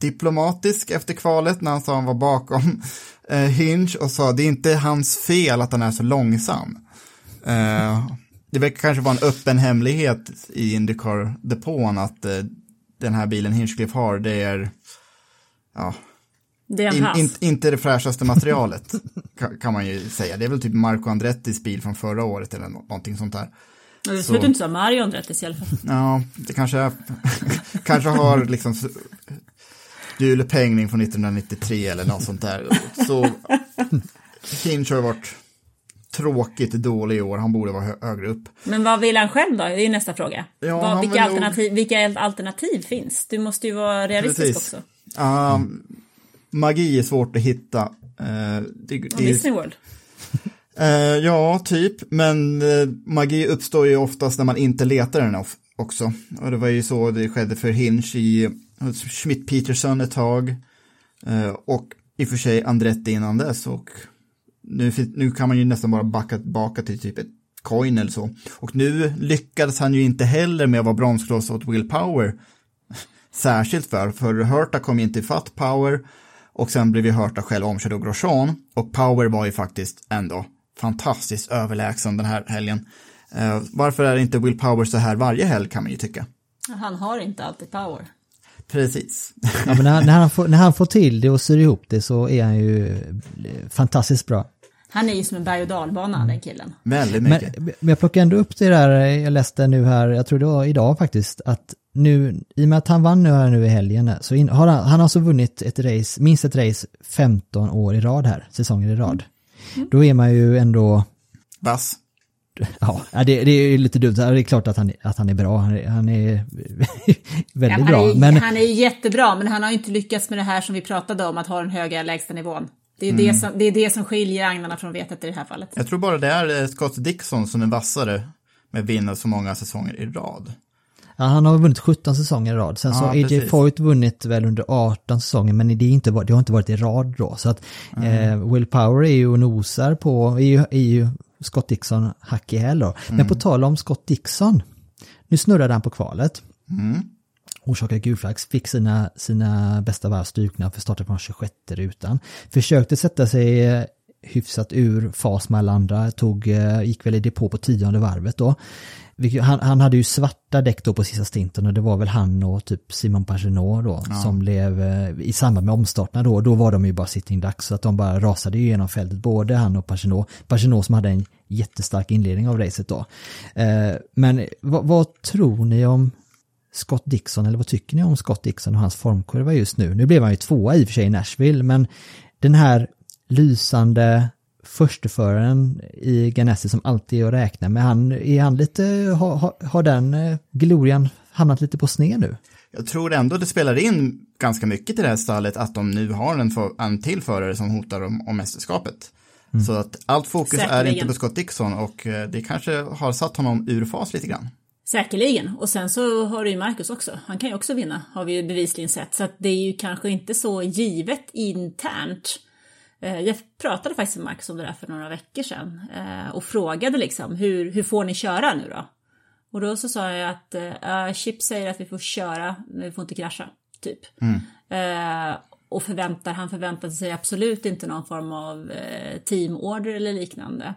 diplomatisk efter kvalet när han sa han var bakom eh, Hinch och sa det är inte hans fel att han är så långsam. Eh, det verkar kanske vara en öppen hemlighet i Indycar-depån att eh, den här bilen Hinchcliffe har, det är ja, Det är in, in, inte det fräschaste materialet kan, man ju säga. Det är väl typ Marco Andrettis bil från förra året eller nå- någonting sånt där. Det så- slutar inte så Mario Andrettis i alla fall. Ja, det kanske är, kanske har liksom s- från 1993 eller något sånt där. Så Hinch har varit tråkigt dålig i år. Han borde vara hö högre upp. Men vad vill han själv då? Det är ju nästa fråga. Ja, vad, vilka, alternativ, nog- alternativ, vilka alternativ finns? Du måste ju vara realistisk också. Um, Magi är svårt att hitta. Uh, det, det, Disney World. Uh, ja, typ. Men uh, magi uppstår ju oftast när man inte letar den också. Och det var ju så det skedde för Hinch i Schmidt-Peterson ett tag. Eh, och i och för sig Andretti innan dess. Och nu, nu kan man ju nästan bara backa tillbaka till typ ett coin eller så. Och nu lyckades han ju inte heller med att vara bromskloss åt Will Power. Särskilt för, för Hörta kom inte ifatt Power. Och sen blev ju Hörta själv omkörd av Grosjean. Och Power var ju faktiskt ändå fantastiskt överlägsen den här helgen. Uh, varför är inte Will Power så här varje helg kan man ju tycka. Han har inte alltid power. Precis. Ja, men när, när, han får, när han får till det och syr ihop det så är han ju eh, fantastiskt bra. Han är ju som en berg och dalbana den killen. Väldigt Men, mycket. men jag plockar ändå upp det där, jag läste nu här, jag tror det var idag faktiskt, att nu, i och med att han vann nu här nu i helgen, så in, har han, han har alltså vunnit ett race, minst ett race 15 år i rad här, säsonger i rad. Då är man ju ändå, Vass. Ja, det, det är ju lite dumt, det är klart att han, att han är bra, han är, han är väldigt Ja, bra. han, är, Men, han är jättebra, men han har ju inte lyckats med det här som vi pratade om, att ha den höga lägstanivån. Det är, det, som, det är det som skiljer agnarna från vetet i det här fallet. Jag tror bara det är eh, Scott Dixon som är vassare med vinna så många säsonger i rad. ja, han har vunnit 17 säsonger i rad, sen så Ja, har AJ. Foyt vunnit väl under 18 säsonger, men det, är inte, det har inte varit i rad då. Så att eh, Will Power är ju och nosar på, är ju, är ju Scott Dixon hack i häl då. Men på tal om Scott Dixon, nu snurrade han på kvalet. Orsakade gulflax, fick sina, sina bästa varv strukna för starten från 26 rutan. Försökte sätta sig eh, hyfsat ur fas med alla andra, tog, eh, gick väl i depå på tionde varvet då. Han, han hade ju svarta däck då på sista stinten och det var väl han och typ Simon Pagenaud då som blev eh, i samband med omstarterna då, då var de ju bara sitting ducks så att de bara rasade ju genom fältet, både han och Pagenaud. Pagenaud som hade en jättestark inledning av racet då. Eh, men vad, vad tror ni om Scott Dixon, eller vad tycker ni om Scott Dixon och hans formkurva just nu? Nu blev han ju tvåa i och för sig i Nashville, men den här lysande försteföraren i Ganassi som alltid är att räkna med, han, är han lite, har, har, har den eh, glorian hamnat lite på sned nu? Jag tror ändå det spelar in ganska mycket till det här stallet att de nu har en, för, en till förare som hotar om, om mästerskapet. Så att allt fokus är Säkerligen. inte på Scott Dixon och eh, det kanske har satt honom ur fas lite grann. Säkerligen. Och sen så har du ju Marcus också. Han kan ju också vinna, har vi ju bevisligen sett. Så att det är ju kanske inte så givet internt. Eh, Jag pratade faktiskt med Marcus om det där för några veckor sedan eh, och frågade liksom hur, hur får ni köra nu då? Och då så sa jag att uh, Chip säger att vi får köra, men vi får inte krascha, typ. Eh, och förväntar, han förväntade sig absolut inte någon form av eh, teamorder eller liknande.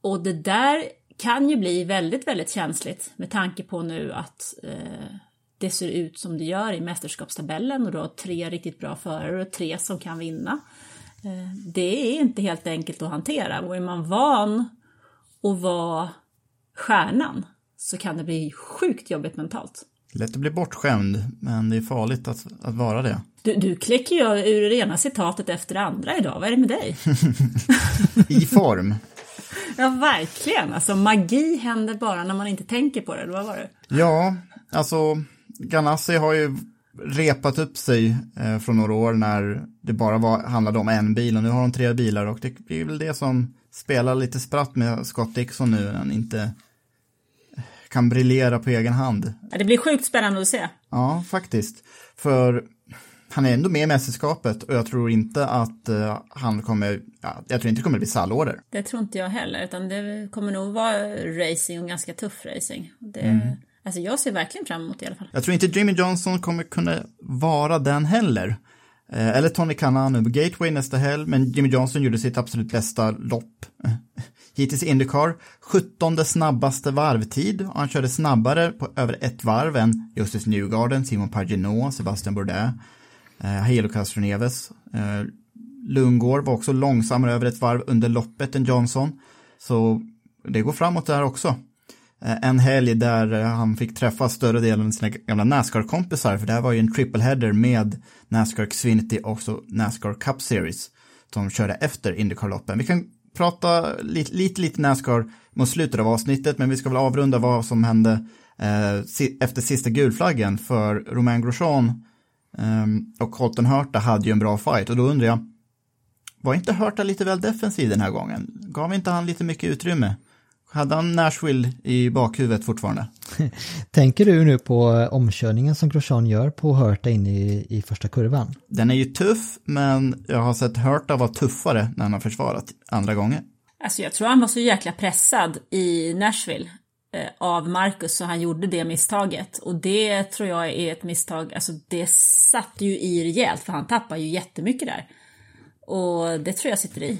Och det där kan ju bli väldigt, väldigt känsligt med tanke på nu att eh, det ser ut som det gör i mästerskapstabellen och har tre riktigt bra förare och tre som kan vinna. Eh, det är inte helt enkelt att hantera och är man van att vara stjärnan så kan det bli sjukt jobbigt mentalt. Lätt att bli bortskämd, men det är farligt att, att vara det. Du, du kläcker ju ur det ena citatet efter det andra idag, vad är det med dig? I form. Ja, verkligen. Alltså magi händer bara när man inte tänker på det, vad var det? Ja, alltså Ganassi har ju repat upp sig eh, från några år när det bara var, handlade om en bil och nu har de tre bilar och det blir väl det som spelar lite spratt med Scott Dixon nu när han inte kan briljera på egen hand. Det blir sjukt spännande att se. Ja, faktiskt. För han är ändå med i mästerskapet och jag tror inte att eh, han kommer, ja, jag tror inte det kommer bli stallorder. Det tror inte jag heller, utan det kommer nog vara racing och ganska tuff racing. Det, Alltså jag ser verkligen fram emot det i alla fall. Jag tror inte Jimmy Johnson kommer kunna vara den heller. Eh, eller Tony Kananu på Gateway nästa helg, men Jimmy Johnson gjorde sitt absolut bästa lopp eh, hittills i Indycar. 17 snabbaste varvtid och han körde snabbare på över ett varv än Justus Newgarden, Simon Pagenaud, Sebastian Bourdais, eh, Halo Castroneves. Eh, Lundgård var också långsammare över ett varv under loppet än Johnson. Så det går framåt där också. Eh, en helg där eh, han fick träffa större delen av sina gamla Nascar-kompisar, för det här var ju en triple header med Nascar Xfinity och så Nascar Cup Series, som körde efter Indycar-loppen. Vi kan prata lite, lite, lite Nascar mot slutet av avsnittet, men vi ska väl avrunda vad som hände eh, si, efter sista gulflaggen, för Romain Grosjean eh, och Colton Hurta hade ju en bra fight, och då undrar jag, var inte Hurta lite väl defensiv den här gången? Gav inte han lite mycket utrymme? Hade han Nashville i bakhuvudet fortfarande? Tänker du nu på omkörningen som Grosjean gör på Hurta in i, i första kurvan? Den är ju tuff, men jag har sett Hurta vara tuffare när han har försvarat andra gånger. Alltså jag tror han var så jäkla pressad i Nashville eh, av Marcus så han gjorde det misstaget. Och det tror jag är ett misstag, alltså det satt ju i rejält för han tappar ju jättemycket där. Och det tror jag sitter i.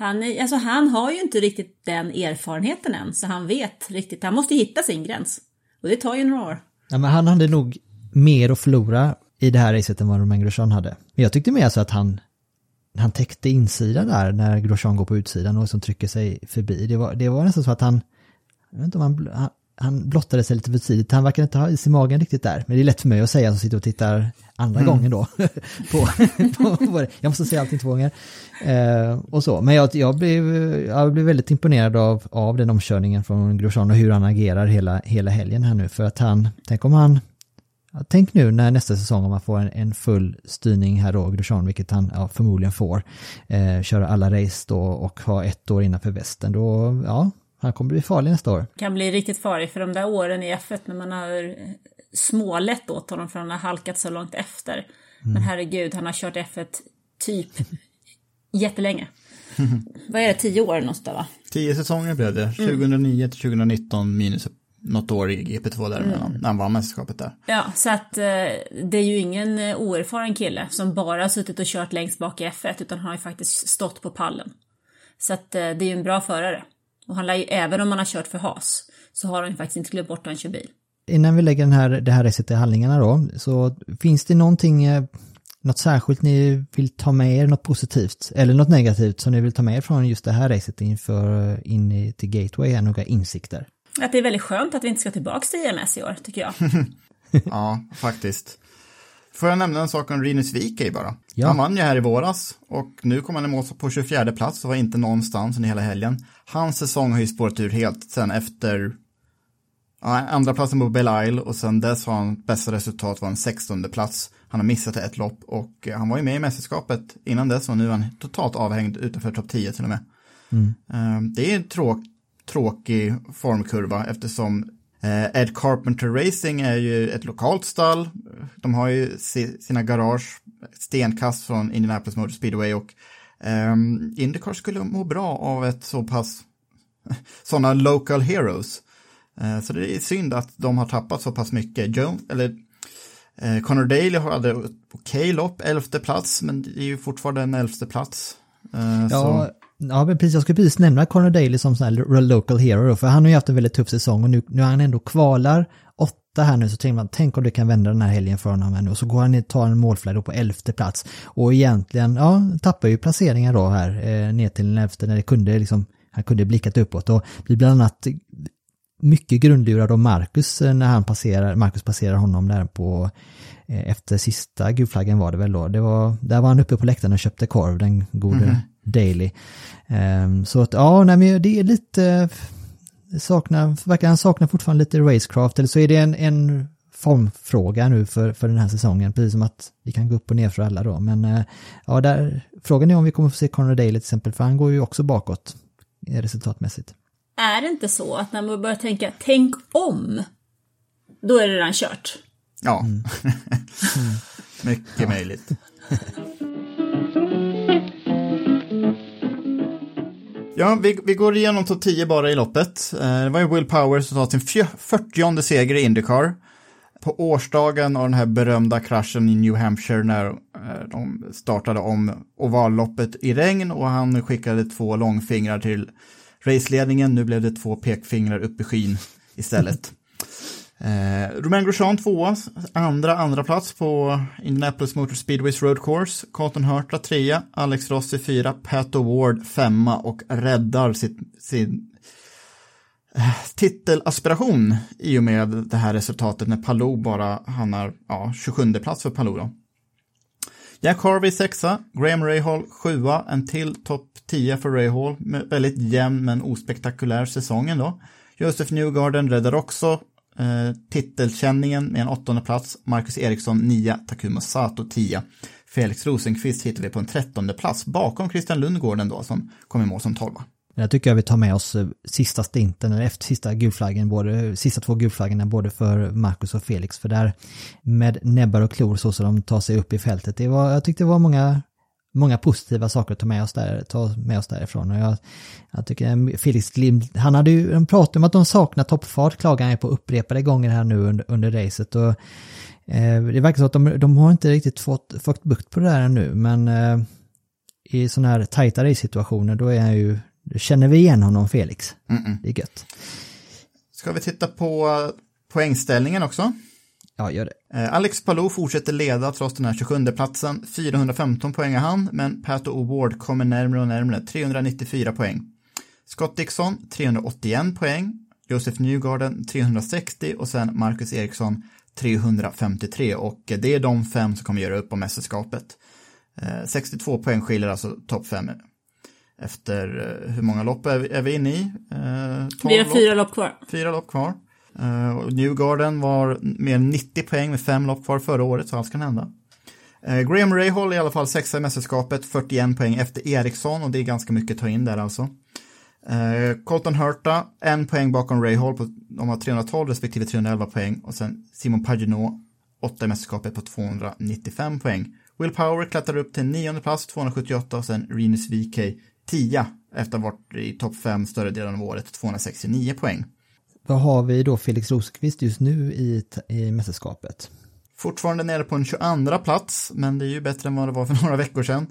Han, är, alltså han har ju inte riktigt den erfarenheten än, så han vet riktigt, han måste hitta sin gräns. Och det tar ju några år. Ja, men han hade nog mer att förlora i det här racet än vad Romain Grosjean hade. Men jag tyckte mer så att han, han täckte insidan där när Grosjean går på utsidan och som trycker sig förbi. Det var, det var nästan så att han, jag vet inte om han, han, han blottade sig lite för tidigt. Han verkar inte ha is i magen riktigt där. Men det är lätt för mig att säga som sitter och tittar andra Mm. gången då. på, på, på. Jag måste säga allting två gånger. Eh, och så. Men jag, jag, blev, jag blev väldigt imponerad av, av den omkörningen från Grosjean och hur han agerar hela, hela helgen här nu. För att han, tänk om han tänk nu när nästa säsong om man får en, en full styrning här då, Grosjean, vilket han ja, förmodligen får, eh, köra alla race då och ha ett år innanför västen, då, ja, han kommer bli farlig nästa år. Kan bli riktigt farlig för de där åren i F1 när man har smålätt åt honom för han har halkat så långt efter. Men herregud, han har kört F1 typ jättelänge. Vad är det, tio år någonstans va? Tio säsonger blev det, 2009 till 2019 minus något år i GP2 däremellan, när han vann mästerskapet där. Ja, så att eh, det är ju ingen eh, oerfaren kille som bara har suttit och kört längst bak i F1 utan har ju faktiskt stått på pallen. Så att eh, det är ju en bra förare. Och han lär ju, även om han har kört för Haas, så har han ju faktiskt inte glömt bort att han kör bil. Innan vi lägger den här, det här racet i handlingarna då, så finns det någonting, eh, något särskilt ni vill ta med er, något positivt, eller något negativt som ni vill ta med er från just det här racet inför, in i, till Gateway, här, några insikter? Att det är väldigt skönt att vi inte ska tillbaka till IMS i år, tycker jag. Ja, faktiskt. Får jag nämna en sak om Rinus Wikey bara? Ja. Han vann ju här i våras och nu kommer han i mål på 24 plats och var inte någonstans under hela helgen. Hans säsong har ju spårat ur helt sen efter ja, andra platsen på Belle Isle och sen dess har han bästa resultat var en 16 plats. Han har missat ett lopp och eh, han var ju med i mästerskapet innan dess och nu är han totalt avhängd utanför topp 10 till och med. Eh, Det är en tråk, tråkig formkurva eftersom Ed Carpenter Racing är ju ett lokalt stall. De har ju si- sina garage stenkast från Indianapolis Motor Speedway och um, Indycar skulle må bra av ett så pass sådana local heroes. Eh, så det är synd att de har tappat så pass mycket. Joe, eller eh, Connor Daly hade ett okej lopp, elfte plats, men det är ju fortfarande en elfte plats. Eh, Ja, så, ja men precis, jag skulle precis nämna Connor Daly som sån här local hero, då, för han har ju haft en väldigt tuff säsong och nu, nu är han ändå kvalar åtta här nu, så tänker man, tänk om det kan vända den här helgen för honom här nu, och så går han ner tar en målflagg då på elfte plats, och egentligen, ja, tappar ju placeringar då här, eh, ner till den elfte, när det kunde liksom, han kunde blickat uppåt. Och blir bland annat mycket grundlurad av Marcus eh, när han passerar, Marcus passerar honom där på eh, efter sista gulflaggen var det väl då. Det var, där var han uppe på läktaren och köpte korv, den gode mhm. Daily. Ehm, så att ja, nej, men det är lite, saknar, verkar han sakna fortfarande lite racecraft eller så är det en, en formfråga nu för, för den här säsongen, precis som att vi kan gå upp och ner för alla då. Men eh, ja, där, frågan är om vi kommer få se Conor Daly till exempel, för han går ju också bakåt eh, resultatmässigt. Är det inte så att när man börjar tänka tänk om, då är det redan kört? ja. Mycket möjligt. Ja, vi, vi går igenom topp 10 bara i loppet. Eh, Det var ju Will Power som tar sin 40 seger i Indycar. På årsdagen av den här berömda kraschen i New Hampshire när eh, de startade om ovalloppet i regn och han skickade två långfingrar till raceledningen. Nu blev det två pekfingrar upp i skyn istället. Eh, Romain Grosjean tvåa, andra andra plats på Indianapolis Motor Speedways Road Course. Colton Hurta trea, Alex Rossi fyra, Pat Award femma och räddar sitt, sin eh, titelaspiration i och med det här resultatet när Palou bara hamnar, ja, 27 plats för Palou då. Jack Harvey sexa, Graham Rahal sjua, en till topp 10 för Rahal väldigt jämn men ospektakulär säsong ändå. Joseph Newgarden räddar också eh, titelkänningen med en åttonde plats, Marcus Eriksson nia, Takuma Sato tia. Felix Rosenqvist hittar vi på en trettonde plats bakom Christian Lundgården då som kom i mål som tolva. Jag tycker jag vi tar med oss eh, sista stinten, eller efter sista gulflaggen, både, eh, sista två gulflaggorna både för Marcus och Felix, för där med näbbar och klor så som de tar sig upp i fältet, det var, jag tyckte det var många, många positiva saker att ta med oss, där, ta med oss därifrån. Och jag, jag tycker Felix Glimt, han hade ju, de pratade om att de saknar toppfart, klagar han på upprepade gånger här nu under, under racet. Och, eh, det verkar så att de, de har inte riktigt fått, fått bukt på det där ännu, men eh, i sådana här tajta race-situationer då är han ju då känner vi igen honom Felix. Mm -mm. Det är gött. Ska vi titta på poängställningen också? Ja, gör det. Eh, Alex Palou fortsätter leda trots den här 27 platsen. 415 poäng har han, men Pato O'Ward kommer närmare och närmare. 394 poäng. Scott Dixon 381 poäng. Josef Newgarden 360 och sen Marcus Eriksson 353 och det är de fem som kommer göra upp om mästerskapet. 62 poäng skiljer alltså topp fem efter eh, hur många lopp är vi, är vi inne i? Eh, vi har fyra lopp kvar. Fyra lopp kvar. Uh, Newgarden var mer än 90 poäng med fem lopp kvar förra året, så allt kan hända. Uh, Graham Rahal är i alla fall sexa i mästerskapet, 41 poäng efter Eriksson och det är ganska mycket att ta in där alltså. Uh, Colton Hurta, en poäng bakom Rahal, på, de har 312 respektive 311 poäng och sen Simon Paginot, åtta i mästerskapet på 295 poäng. Will Power klättrar upp till nionde plats, 278 och sen Renus VK 10 efter att ha varit i topp 5 större delen av året, 269 poäng. Vad har vi då Felix Rosqvist just nu i, i mästerskapet? Fortfarande nere på en 22 plats, men det är ju bättre än vad det var för några veckor sedan.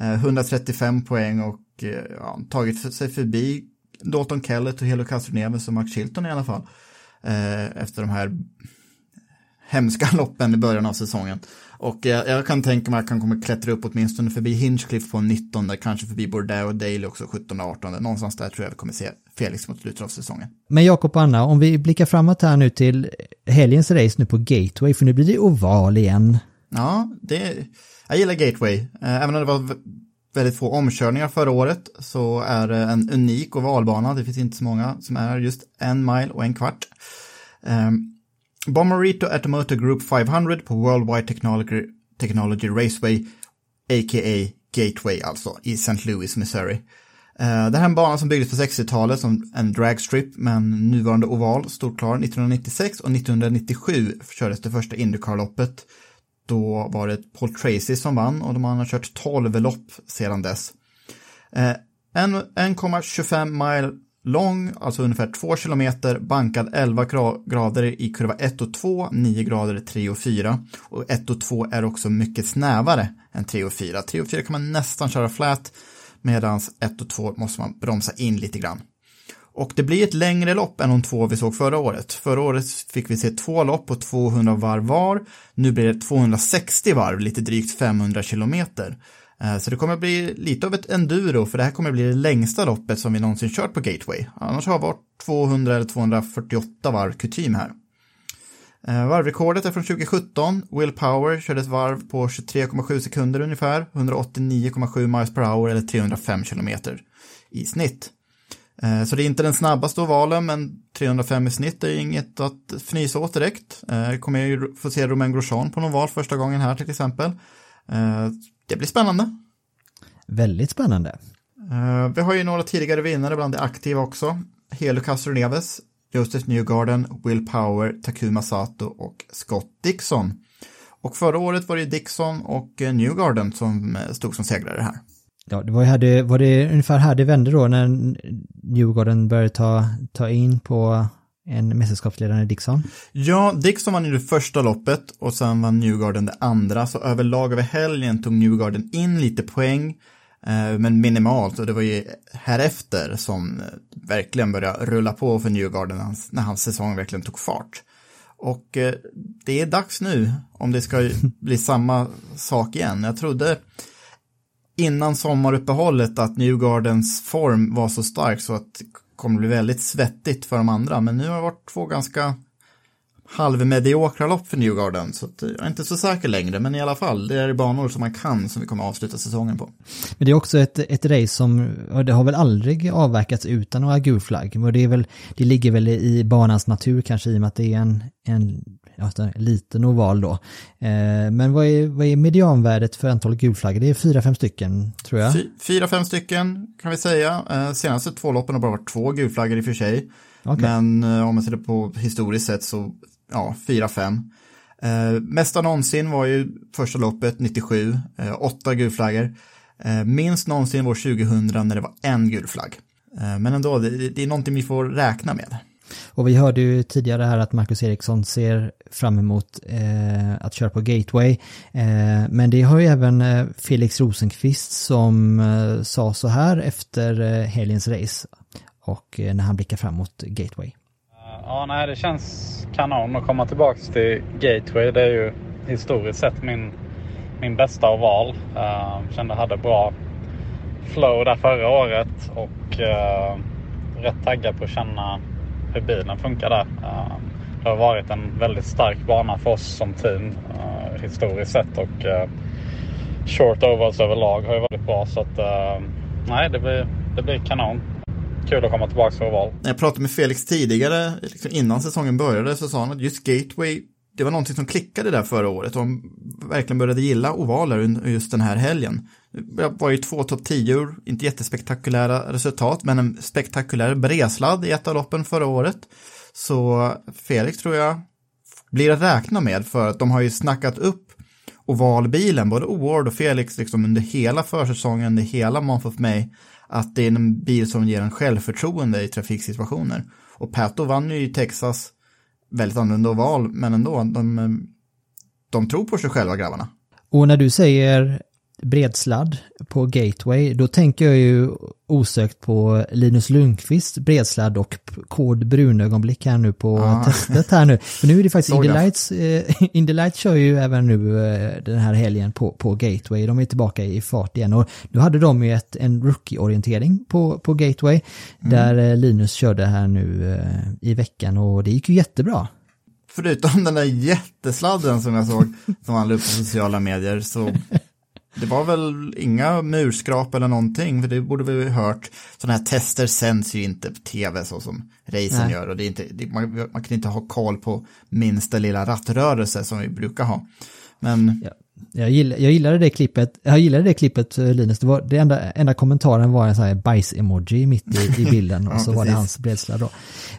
Eh, 135 poäng och eh, ja, tagit sig förbi Dalton Kellett och Helo Castroneves och Mark Chilton i alla fall. Eh, efter de här hemska loppen i början av säsongen. Och jag, jag, kan tänka mig att han kommer klättra upp åtminstone förbi Hinchcliffe på 19, kanske förbi Bordeaux och Daly också 17 18. Någonstans där tror jag vi kommer se Felix mot slutet av säsongen. Men Jakob och Anna, om vi blickar framåt här nu till helgens race nu på Gateway, för nu blir det oval igen. Ja, det, jag gillar Gateway. Eh, även om det var väldigt få omkörningar förra året så är det en unik ovalbana. Det finns inte så många som är just en mile och en kvart. Um, Bomarito Automotive Group 500 på Worldwide Technology, Technology Raceway, a.k.a. Gateway alltså, i St. Louis, Missouri. Eh, det här är en bana som byggdes på 60-talet som en dragstrip med en nuvarande oval, stod klar 1996 och 1997 kördes det första Indycar-loppet. Då var det Paul Tracy som vann och de har kört 12 lopp sedan dess. Eh, 1,25 mile lång, alltså ungefär 2 kilometer, bankad 11 grader i kurva 1 och 2, 9 grader 3 och 4. Och 1 och 2 är också mycket snävare än 3 och 4. 3 och 4 kan man nästan köra flat, medan 1 och 2 måste man bromsa in lite grann. Och det blir ett längre lopp än de två vi såg förra året. Förra året fick vi se två lopp på 200 varv var. Nu blir det 260 varv, lite drygt 500 kilometer. Eh, så det kommer att bli lite av ett enduro, för det här kommer att bli det längsta loppet som vi någonsin kört på Gateway. Annars har varit 200 eller 248 varv kutym här. Eh, varvrekordet är från 2017. Will Power körde ett varv på 23,7 sekunder ungefär, 189,7 miles per hour eller 305 kilometer i snitt. Eh, så det är inte den snabbaste ovalen, men 305 i snitt är inget att fnysa åt direkt. Kommer ju få se Romain Grosjean på någon val första gången här till exempel. Det blir spännande. Väldigt spännande. Uh, vi har ju några tidigare vinnare bland de aktiva också. Helo Castroneves, Joseph Newgarden, Will Power, Takuma Sato och Scott Dixon. Och förra året var det Dixon och eh, Newgarden som eh, stod som segrare här. Ja, det var, det, var det ungefär här det vände då när Newgarden började ta, ta in på en mästerskapsledande Dixon? Ja, Dixon vann ju det första loppet och sen vann Newgarden det andra, så överlag över helgen tog Newgarden in lite poäng, eh, men minimalt och det var ju härefter som eh, verkligen började rulla på för Newgarden när hans säsong verkligen tog fart. Och eh, det är dags nu om det ska bli samma sak igen. Jag trodde innan sommaruppehållet att Newgardens form var så stark så att kommer bli väldigt svettigt för de andra, men nu har det varit två ganska halvmediokra lopp för Newgarden. Så att, jag är inte så säker längre, men i alla fall, det är banor som man kan som vi kommer att avsluta säsongen på. Men det är också ett, ett race som, det har väl aldrig avverkats utan några gulflagg. och det, är väl, det ligger väl i banans natur kanske i och med att det är en, en ja, en liten oval då. Eh, men vad är, vad är medianvärdet för antal gulflaggor? Det är fyra, fem stycken tror jag. Fy, fyra, fem stycken kan vi säga. Eh, senaste två loppen har bara varit två gulflaggor i och för sig. Okay. Men eh, om man ser det på historiskt sett så ja, 4-5. Eh, mesta någonsin var ju första loppet 97, eh, åtta gulflaggor. Eh, minst någonsin var 2000 när det var en gul flagg. Eh, men ändå, det, det är någonting vi får räkna med. Och vi hörde ju tidigare här att Marcus Eriksson ser fram emot eh, att köra på Gateway. Eh, men det har ju även eh, Felix Rosenqvist som eh, sa så här efter eh, helgens race och eh, när han blickar fram mot Gateway. Ja, nej, det känns kanon att komma tillbaka till Gateway. Det är ju historiskt sett min, min bästa oval. Uh, eh, kände hade bra flow där förra året och uh, rätt taggad på att känna hur bilen funkar där. Ehm, det har varit en väldigt stark bana för oss som team eh, historiskt sett och eh, short ovals överlag har ju varit bra så att ehm, nej, det blir, det blir kanon kul att komma tillbaka till oval. När jag pratade med Felix tidigare, liksom innan säsongen började, så sa han att just Gateway, det var någonting som klickade där förra året och han verkligen började gilla ovaler just den här helgen. Var ju två topp 10 inte jättespektakulära resultat, men en spektakulär bredsladd i ett av loppen förra året. Så Felix tror jag blir att räkna med för att de har ju snackat upp ovalbilen, både Oward och Felix, liksom under hela försäsongen, under hela Month of May att det är en bil som ger en självförtroende i trafiksituationer. Och Pato vann ju i Texas väldigt annorlunda oval, men ändå, de, de tror på sig själva grabbarna. Och när du säger bredsladd på Gateway, då tänker jag ju osökt på Linus Lundqvist bredsladd och kod brunögonblick här nu på ah. testet här nu. För nu är det faktiskt Indy Lights, eh, Indy Lights kör ju även nu eh, den här helgen på, på Gateway. De är tillbaka i fart igen och nu hade de ju ett, en rookie-orientering på, på Gateway mm. där eh, Linus körde här nu eh, i veckan och det gick ju jättebra förutom den där jättesladden som jag såg som han la upp på sociala medier så det var väl inga murskrap eller någonting, för det borde vi ha hört. Sådana här tester sänds ju inte på tv så som racen gör och det är inte, det, man, man, kan inte ha koll på minsta lilla rattrörelse som vi brukar ha. Men... Ja. Jag, gillar, jag gillade det klippet, jag gillade det klippet eh, Linus, det, var, det enda, enda kommentaren var en sån här bajs-emoji mitt i, i bilden och ja, så precis. var det hans bredsla då.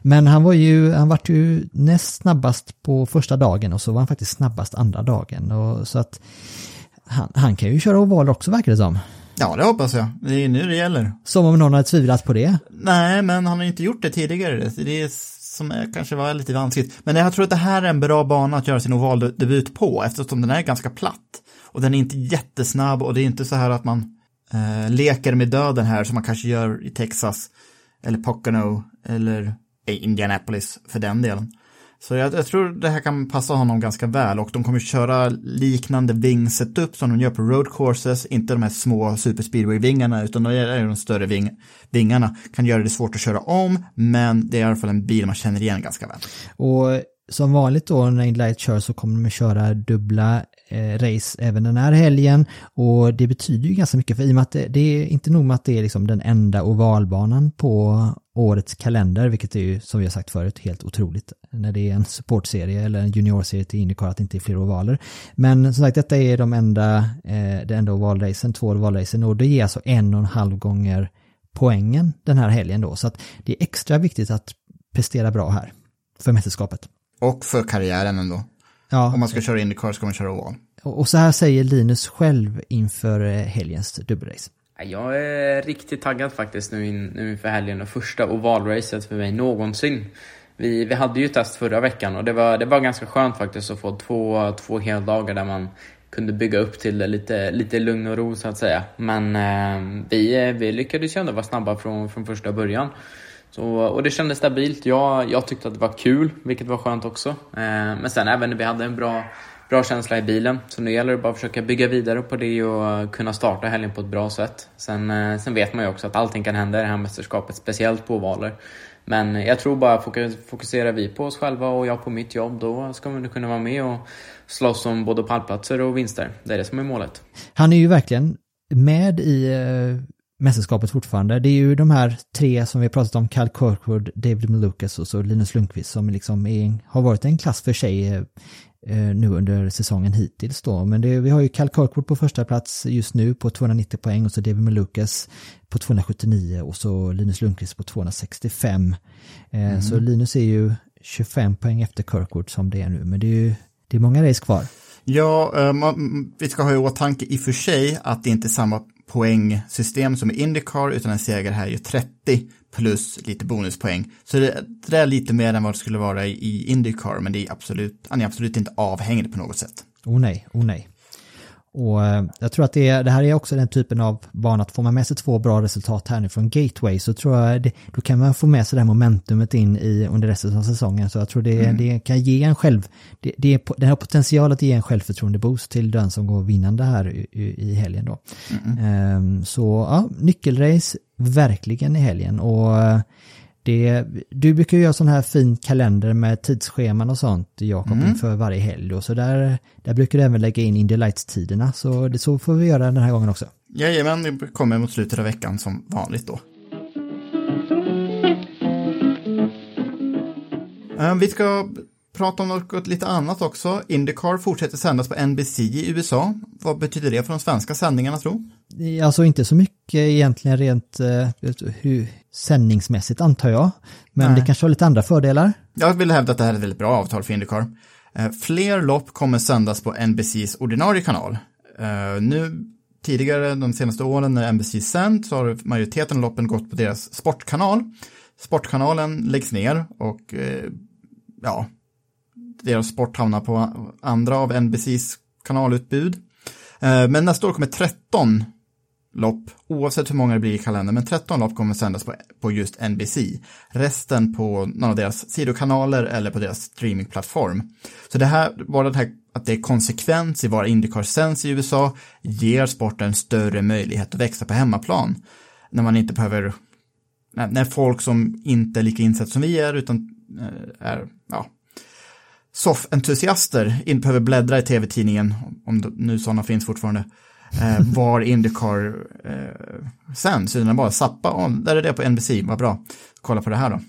Men han var ju, han var ju näst snabbast på första dagen och så var han faktiskt snabbast andra dagen och så att han, han kan ju köra oval också verkar det som. Ja, det hoppas jag. Det är nu det gäller. Som om någon hade tvivlat på det. Nej, men han har inte gjort det tidigare. Det är som kanske var lite vanskligt. Men jag tror att det här är en bra bana att göra sin ovaldebut på eftersom den är ganska platt. Och den är inte jättesnabb och det är inte så här att man eh, leker med döden här som man kanske gör i Texas eller Pocono eller Indianapolis för den delen. Så jag, jag, tror det här kan passa honom ganska väl och de kommer köra liknande vingsetup som de gör på road courses, inte de här små superspeedway-vingarna utan de är de större ving, vingarna. Kan göra det svårt att köra om, men det är i alla fall en bil man känner igen ganska väl. Och som vanligt då när Inlight kör så kommer de att köra dubbla eh, race även den här helgen och det betyder ju ganska mycket för i och med att det, det är inte nog med att det är liksom den enda ovalbanan på årets kalender, vilket är ju som vi har sagt förut helt otroligt när det är en supportserie eller en juniorserie till Indycar att det inte är fler ovaler. Men som sagt, detta är de enda, eh, det enda ovalracen, två ovalracen och det ger alltså en och en halv gånger poängen den här helgen då. Så att det är extra viktigt att prestera bra här för mästerskapet. Och för karriären ändå. Ja. Om man ska köra Indycar ska man köra oval. Och så här säger Linus själv inför eh, helgens dubbelrace. Jag är riktigt taggad faktiskt nu, in, nu inför helgen och första ovalracet för mig någonsin. Vi, vi hade ju test förra veckan och det var, det var ganska skönt faktiskt att få två, två heldagar där man kunde bygga upp till det lite, lite lugn och ro så att säga. Men eh, vi, vi lyckades ju ändå vara snabba från, från första början. Så, och det kändes stabilt. Jag, jag tyckte att det var kul, vilket var skönt också. Eh, men sen även när vi hade en bra, bra känsla i bilen. Så nu gäller det bara att försöka bygga vidare på det och kunna starta helgen på ett bra sätt. Sen, eh, sen vet man ju också att allting kan hända i det här mästerskapet, speciellt på ovaler. Men jag tror bara fokuserar vi på oss själva och jag på mitt jobb, då ska vi kunna vara med och slåss om både pallplatser och vinster. Det är det som är målet. Han är ju verkligen med i eh, mästerskapet fortfarande. Det är ju de här tre som vi har pratat om, Cal Kirkwood, David Malukas och så Linus Lundqvist som liksom är, har varit en klass för sig eh, nu under säsongen hittills då. Men det, vi har ju Cal Kirkwood på första plats just nu på 290 poäng och så David Malukas på 279 och så Linus Lundqvist på 265. Eh, Mm. Så Linus är ju 25 poäng efter Kirkwood som det är nu, men det är ju det är många race kvar. Ja, eh, man, vi ska ha i åtanke i och för sig att det inte är samma poängsystem som i Indycar, utan en seger här är ju 30 plus lite bonuspoäng. Så det, det är lite mer än vad det skulle vara i, Indycar, men det är absolut, han är absolut inte avhängig på något sätt. Oh nej, oh nej. Och eh, jag tror att det, är, det här är också den typen av bana att får man med sig två bra resultat här nu från Gateway så tror jag det, då kan man få med sig det här momentumet in i under resten av säsongen. Så jag tror det, Mm. det kan ge en själv, det, det, det har potential att ge en självförtroende-boost till den som går vinnande här i, i, i helgen då. Ehm, så ja, nyckelrace verkligen i helgen och eh, det, du brukar ju göra sån här fin kalender med tidsscheman och sånt, Jakob, Mm. inför varje helg. Och så där, där brukar du även lägga in Indy Lights-tiderna, så det så får vi göra den här gången också. Jajamän, det kommer mot slutet av veckan som vanligt då. Eh, Vi ska prata om något lite annat också. Indycar fortsätter sändas på NBC i USA. Vad betyder det för de svenska sändningarna tro? Alltså inte så mycket egentligen rent eh, hur, sändningsmässigt antar jag, men Nej. det kanske har lite andra fördelar. Jag vill hävda att det här är ett väldigt bra avtal för Indycar. Eh, Fler lopp kommer sändas på NBCs ordinarie kanal. Eh, Nu tidigare, de senaste åren när NBC sänt, så har majoriteten av loppen gått på deras sportkanal. Sportkanalen läggs ner och eh, ja, deras sport hamnar på andra av NBCs kanalutbud. Men nästa år kommer 13 lopp, oavsett hur många det blir i kalendern, men 13 lopp kommer sändas på, på just NBC. Resten på någon av deras sidokanaler eller på deras streamingplattform. Så det här, bara det här att det är konsekvens i var Indycar sänds i USA, ger sporten större möjlighet att växa på hemmaplan. När man inte behöver, när, när folk som inte är lika insatta som vi är, utan eh, är, ja, soffentusiaster inte behöver bläddra i tv-tidningen, om det- nu sådana finns fortfarande, eh, var Indycar eh, sänds, utan bara zappa, oh, där är det på NBC, vad bra, kolla på det här då.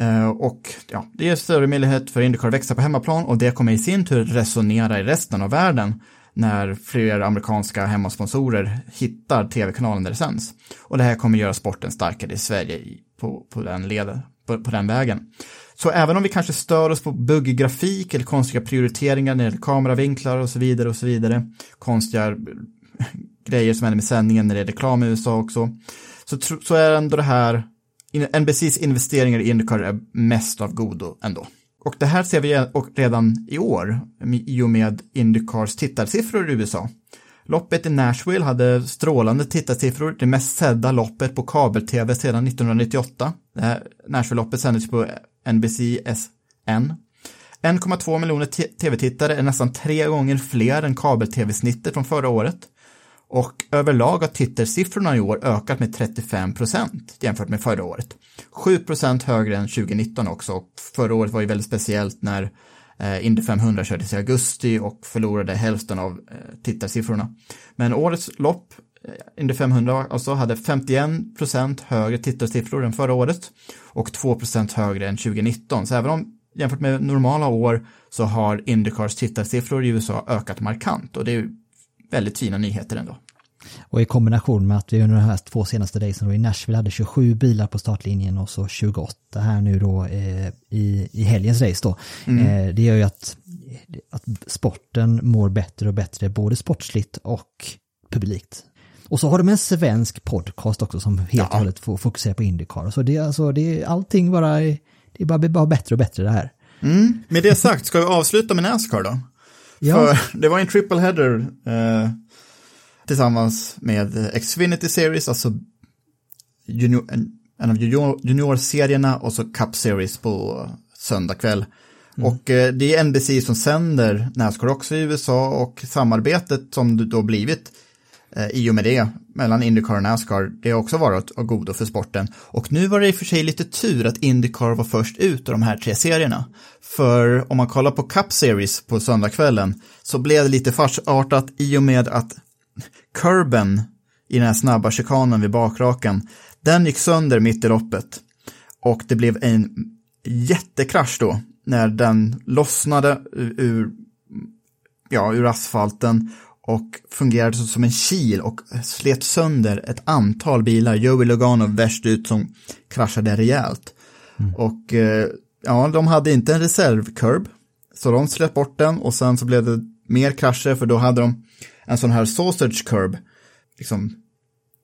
Eh, och ja, det ger större möjlighet för Indycar att växa på hemmaplan och det kommer i sin tur resonera i resten av världen när fler amerikanska hemmasponsorer hittar tv-kanalen där det sänds. Och det här kommer göra sporten starkare i Sverige på, på, den leden, på, på den vägen. Så även om vi kanske stör oss på buggig grafik eller konstiga prioriteringar när det gäller kameravinklar och så vidare och så vidare, konstiga grejer som händer med sändningen när det är reklam i USA också, så, så är ändå det här, NBCs investeringar i Indycar är mest av godo ändå. Och det här ser vi redan i år i och med Indycars tittarsiffror i USA. Loppet i Nashville hade strålande tittarsiffror, det mest sedda loppet på kabel-tv sedan 1998. Nashville-loppet sändes på NBC SN. 1,2 miljoner tv-tittare är nästan tre gånger fler än kabel-tv-snittet från förra året. Och överlag har tittarsiffrorna i år ökat med 35 procent jämfört med förra året. 7 procent högre än 2019 också. Och förra året var ju väldigt speciellt när eh, Indy 500 kördes i augusti och förlorade hälften av eh, tittarsiffrorna. Men årets lopp, eh, Indy 500, alltså hade 51 procent högre tittarsiffror än förra året och 2 procent högre än 2019. Så även om jämfört med normala år så har Indycars tittarsiffror i USA ökat markant och det är ju väldigt fina nyheter ändå. Och i kombination med att vi under de här två senaste racen då i Nashville hade 27 bilar på startlinjen och så 28 här nu då eh, i, i helgens race då. Mm. Eh, det gör ju att, att sporten mår bättre och bättre både sportsligt och publikt. Och så har de en svensk podcast också som helt och hållet får fokusera på Indycar. Så det är alltså, det är allting bara, det är bara, bara bättre och bättre det här. Mm. Med det sagt, ska vi avsluta med Nascar då? Ja. För det var en triple header eh, tillsammans med Xfinity Series, alltså junior, en, av junior, juniorserierna och så Cup Series på söndag kväll. Och eh, det är NBC som sänder Nascar också i USA och samarbetet som det då blivit eh, i och med det mellan Indycar och Nascar. Det har också varit av godo för sporten. Och nu var det i och för sig lite tur att Indycar var först ut ur de här tre serierna. För om man kollar på Cup Series på söndagskvällen så blev det lite farsartat i och med att kurben i den här snabba chikanen vid bakraken, den gick sönder mitt i loppet. Och det blev en jättekrasch då när den lossnade ur, ja, ur asfalten och fungerade som en kil och slet sönder ett antal bilar. Joey Logano värst ut som kraschade rejält. Mm. Och eh, ja, de hade inte en reservkurb, så de slet bort den och sen så blev det mer krascher för då hade de en sån här sausage curb, liksom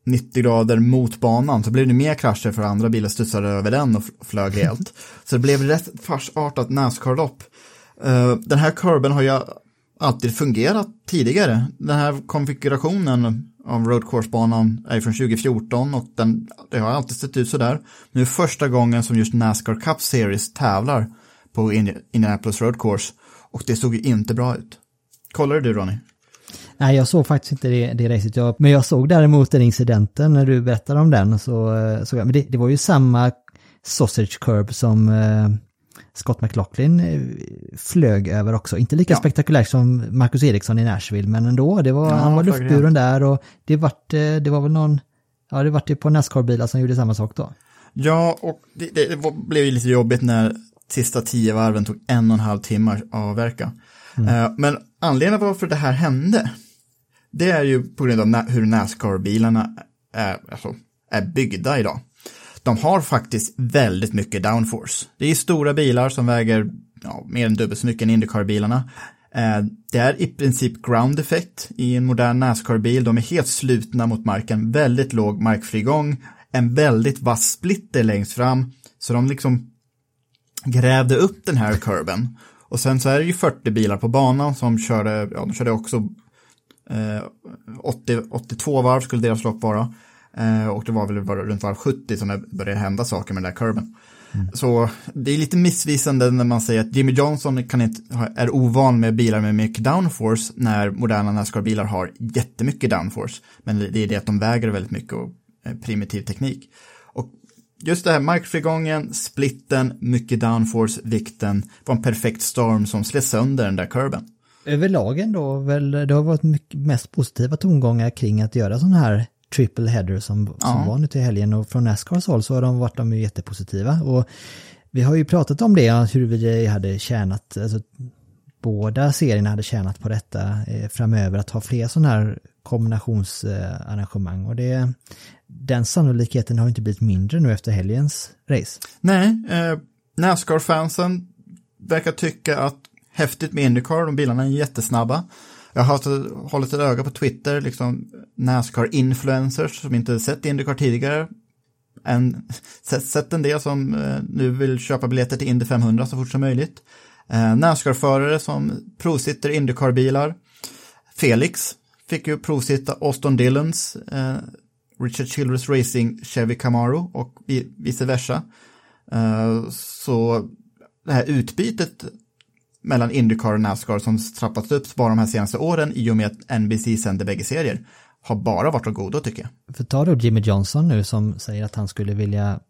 90 grader mot banan så blev det mer krascher för andra bilar studsade över den och flög helt. så det blev rätt farsartat Nascar-lopp. Uh, den här kurben har ju alltid fungerat tidigare. Den här konfigurationen av Road Course-banan är från 2014 och den, det har alltid sett ut sådär. Nu är första gången som just Nascar Cup Series tävlar på Indianapolis Road Course och det såg ju inte bra ut. Kollade du Ronny? Nej, jag såg faktiskt inte det, det racet. Jag, men jag såg däremot den incidenten när du berättade om den. Så, eh, så, men det, det var ju samma sausage curb som eh, Scott McLaughlin eh, flög över också. Inte lika ja. spektakulärt som Marcus Eriksson i Nashville, men ändå. Det var, ja, han var luftburen där och det var, det var väl någon, ja det var det på Nascar-bilar som gjorde samma sak då. Ja, och det, det, det blev ju lite jobbigt när sista tio varven tog en och en halv timme att avverka. Mm. Men anledningen varför det här hände, det är ju på grund av hur Nascar-bilarna är, alltså, är byggda idag. De har faktiskt väldigt mycket downforce. Det är stora bilar som väger ja, mer än dubbelt så mycket än Indycar-bilarna. Eh, det är i princip ground effect i en modern Nascar-bil. De är helt slutna mot marken, väldigt låg markfrigång, en väldigt vass splitter längst fram. Så de liksom grävde upp den här kurben. Och sen så är det ju 40 bilar på banan som körde, ja de körde också 80, 82 varv skulle deras lopp vara. Eh, och det var väl bara runt varv 70 som det började hända saker med den där kurben. Mm. Så det är lite missvisande när man säger att Jimmy Johnson kan inte, är ovan med bilar med mycket downforce när moderna Nascar-bilar har jättemycket downforce. Men det är det att de väger väldigt mycket och eh, primitiv teknik. Och just det här markfrigången, splitten, mycket downforce, vikten var en perfekt storm som slet sönder den där kurben. Överlag ändå väl, det har varit mycket mest positiva tongångar kring att göra sån här triple header som, som ja. var nu till helgen och från Nascars håll så har de varit de jättepositiva och vi har ju pratat om det, hur vi hade tjänat, alltså båda serierna hade tjänat på detta eh, framöver att ha fler sådana här kombinationsarrangemang och det, den sannolikheten har inte blivit mindre nu efter helgens race. Nej, eh, Nascar-fansen verkar tycka att häftigt med Indycar, de bilarna är jättesnabba. Jag har hållit ett öga på Twitter, liksom Nascar-influencers som inte sett Indycar tidigare. En, sett, sett en del som eh, nu vill köpa biljetter till Indy 500 så fort som möjligt. Eh, Nascar-förare som provsitter Indycar-bilar. Felix fick ju provsitta Austin Dillons eh, Richard Childress Racing Chevy Camaro och vice versa. Eh, så det här utbytet mellan Indycar och Nascar som trappats upp bara de här senaste åren i och med att NBC sänder bägge serier har bara varit av godo tycker jag. För ta då Jimmy Johnson nu som säger att han skulle vilja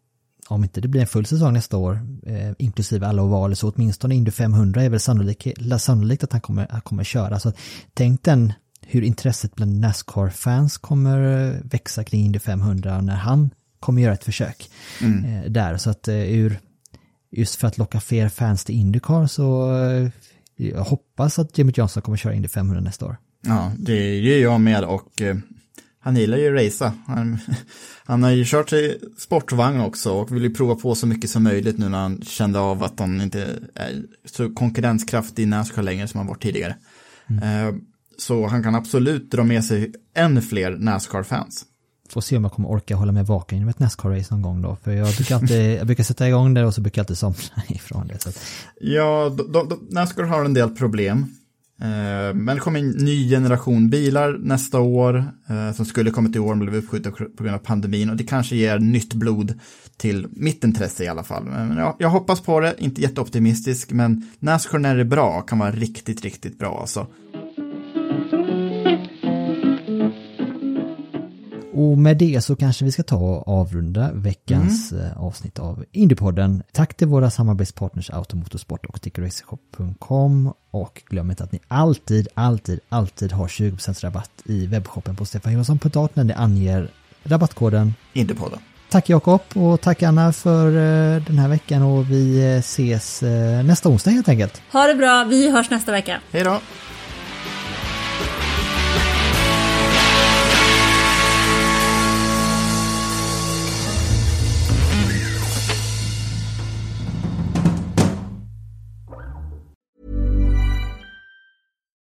om inte det blir en full säsong nästa år, eh, inklusive alla ovaler, så åtminstone Indy 500 är väl sannolikt, sannolikt att han kommer, han kommer köra. Så tänk den hur intresset bland Nascar-fans kommer eh, växa kring Indy 500 när han kommer göra ett försök mm. eh, där. Så att eh, ur just för att locka fler fans till Indycar så eh, jag hoppas att Jimmy Johnson kommer köra Indy 500 nästa år. Ja, det gör jag med och eh, han gillar ju att racea. Han, han, har ju kört i sportvagn också och vill ju prova på så mycket som möjligt nu när han kände av att han inte är så konkurrenskraftig i Nascar längre som han varit tidigare. Mm. Eh, så han kan absolut dra med sig än fler Nascar-fans. Får se om jag kommer orka hålla mig vaken genom ett Nascar-race någon gång då. För jag brukar, alltid, jag brukar sätta igång det och så brukar jag alltid somna ifrån det. Så att... Ja, de, de, Nascar har en del problem. Eh, men det kommer en ny generation bilar nästa år eh, som skulle kommit i år men blev uppskjutna på grund av pandemin och det kanske ger nytt blod till mitt intresse i alla fall. Men ja, jag hoppas på det, inte jätteoptimistisk men Nascar när det är bra kan vara riktigt, riktigt bra alltså. Och med det så kanske vi ska ta och avrunda veckans mm. avsnitt av Indiepodden. Tack till våra samarbetspartners Automotorsport och TickerRacershop.com och glöm inte att ni alltid, alltid, alltid har 20% rabatt i webbshoppen på stefanjohansson.art när ni anger rabattkoden Indiepodden. Tack Jakob och tack Anna för eh, den här veckan och vi eh, ses eh, nästa onsdag helt enkelt. Ha det bra, vi hörs nästa vecka. Hej då!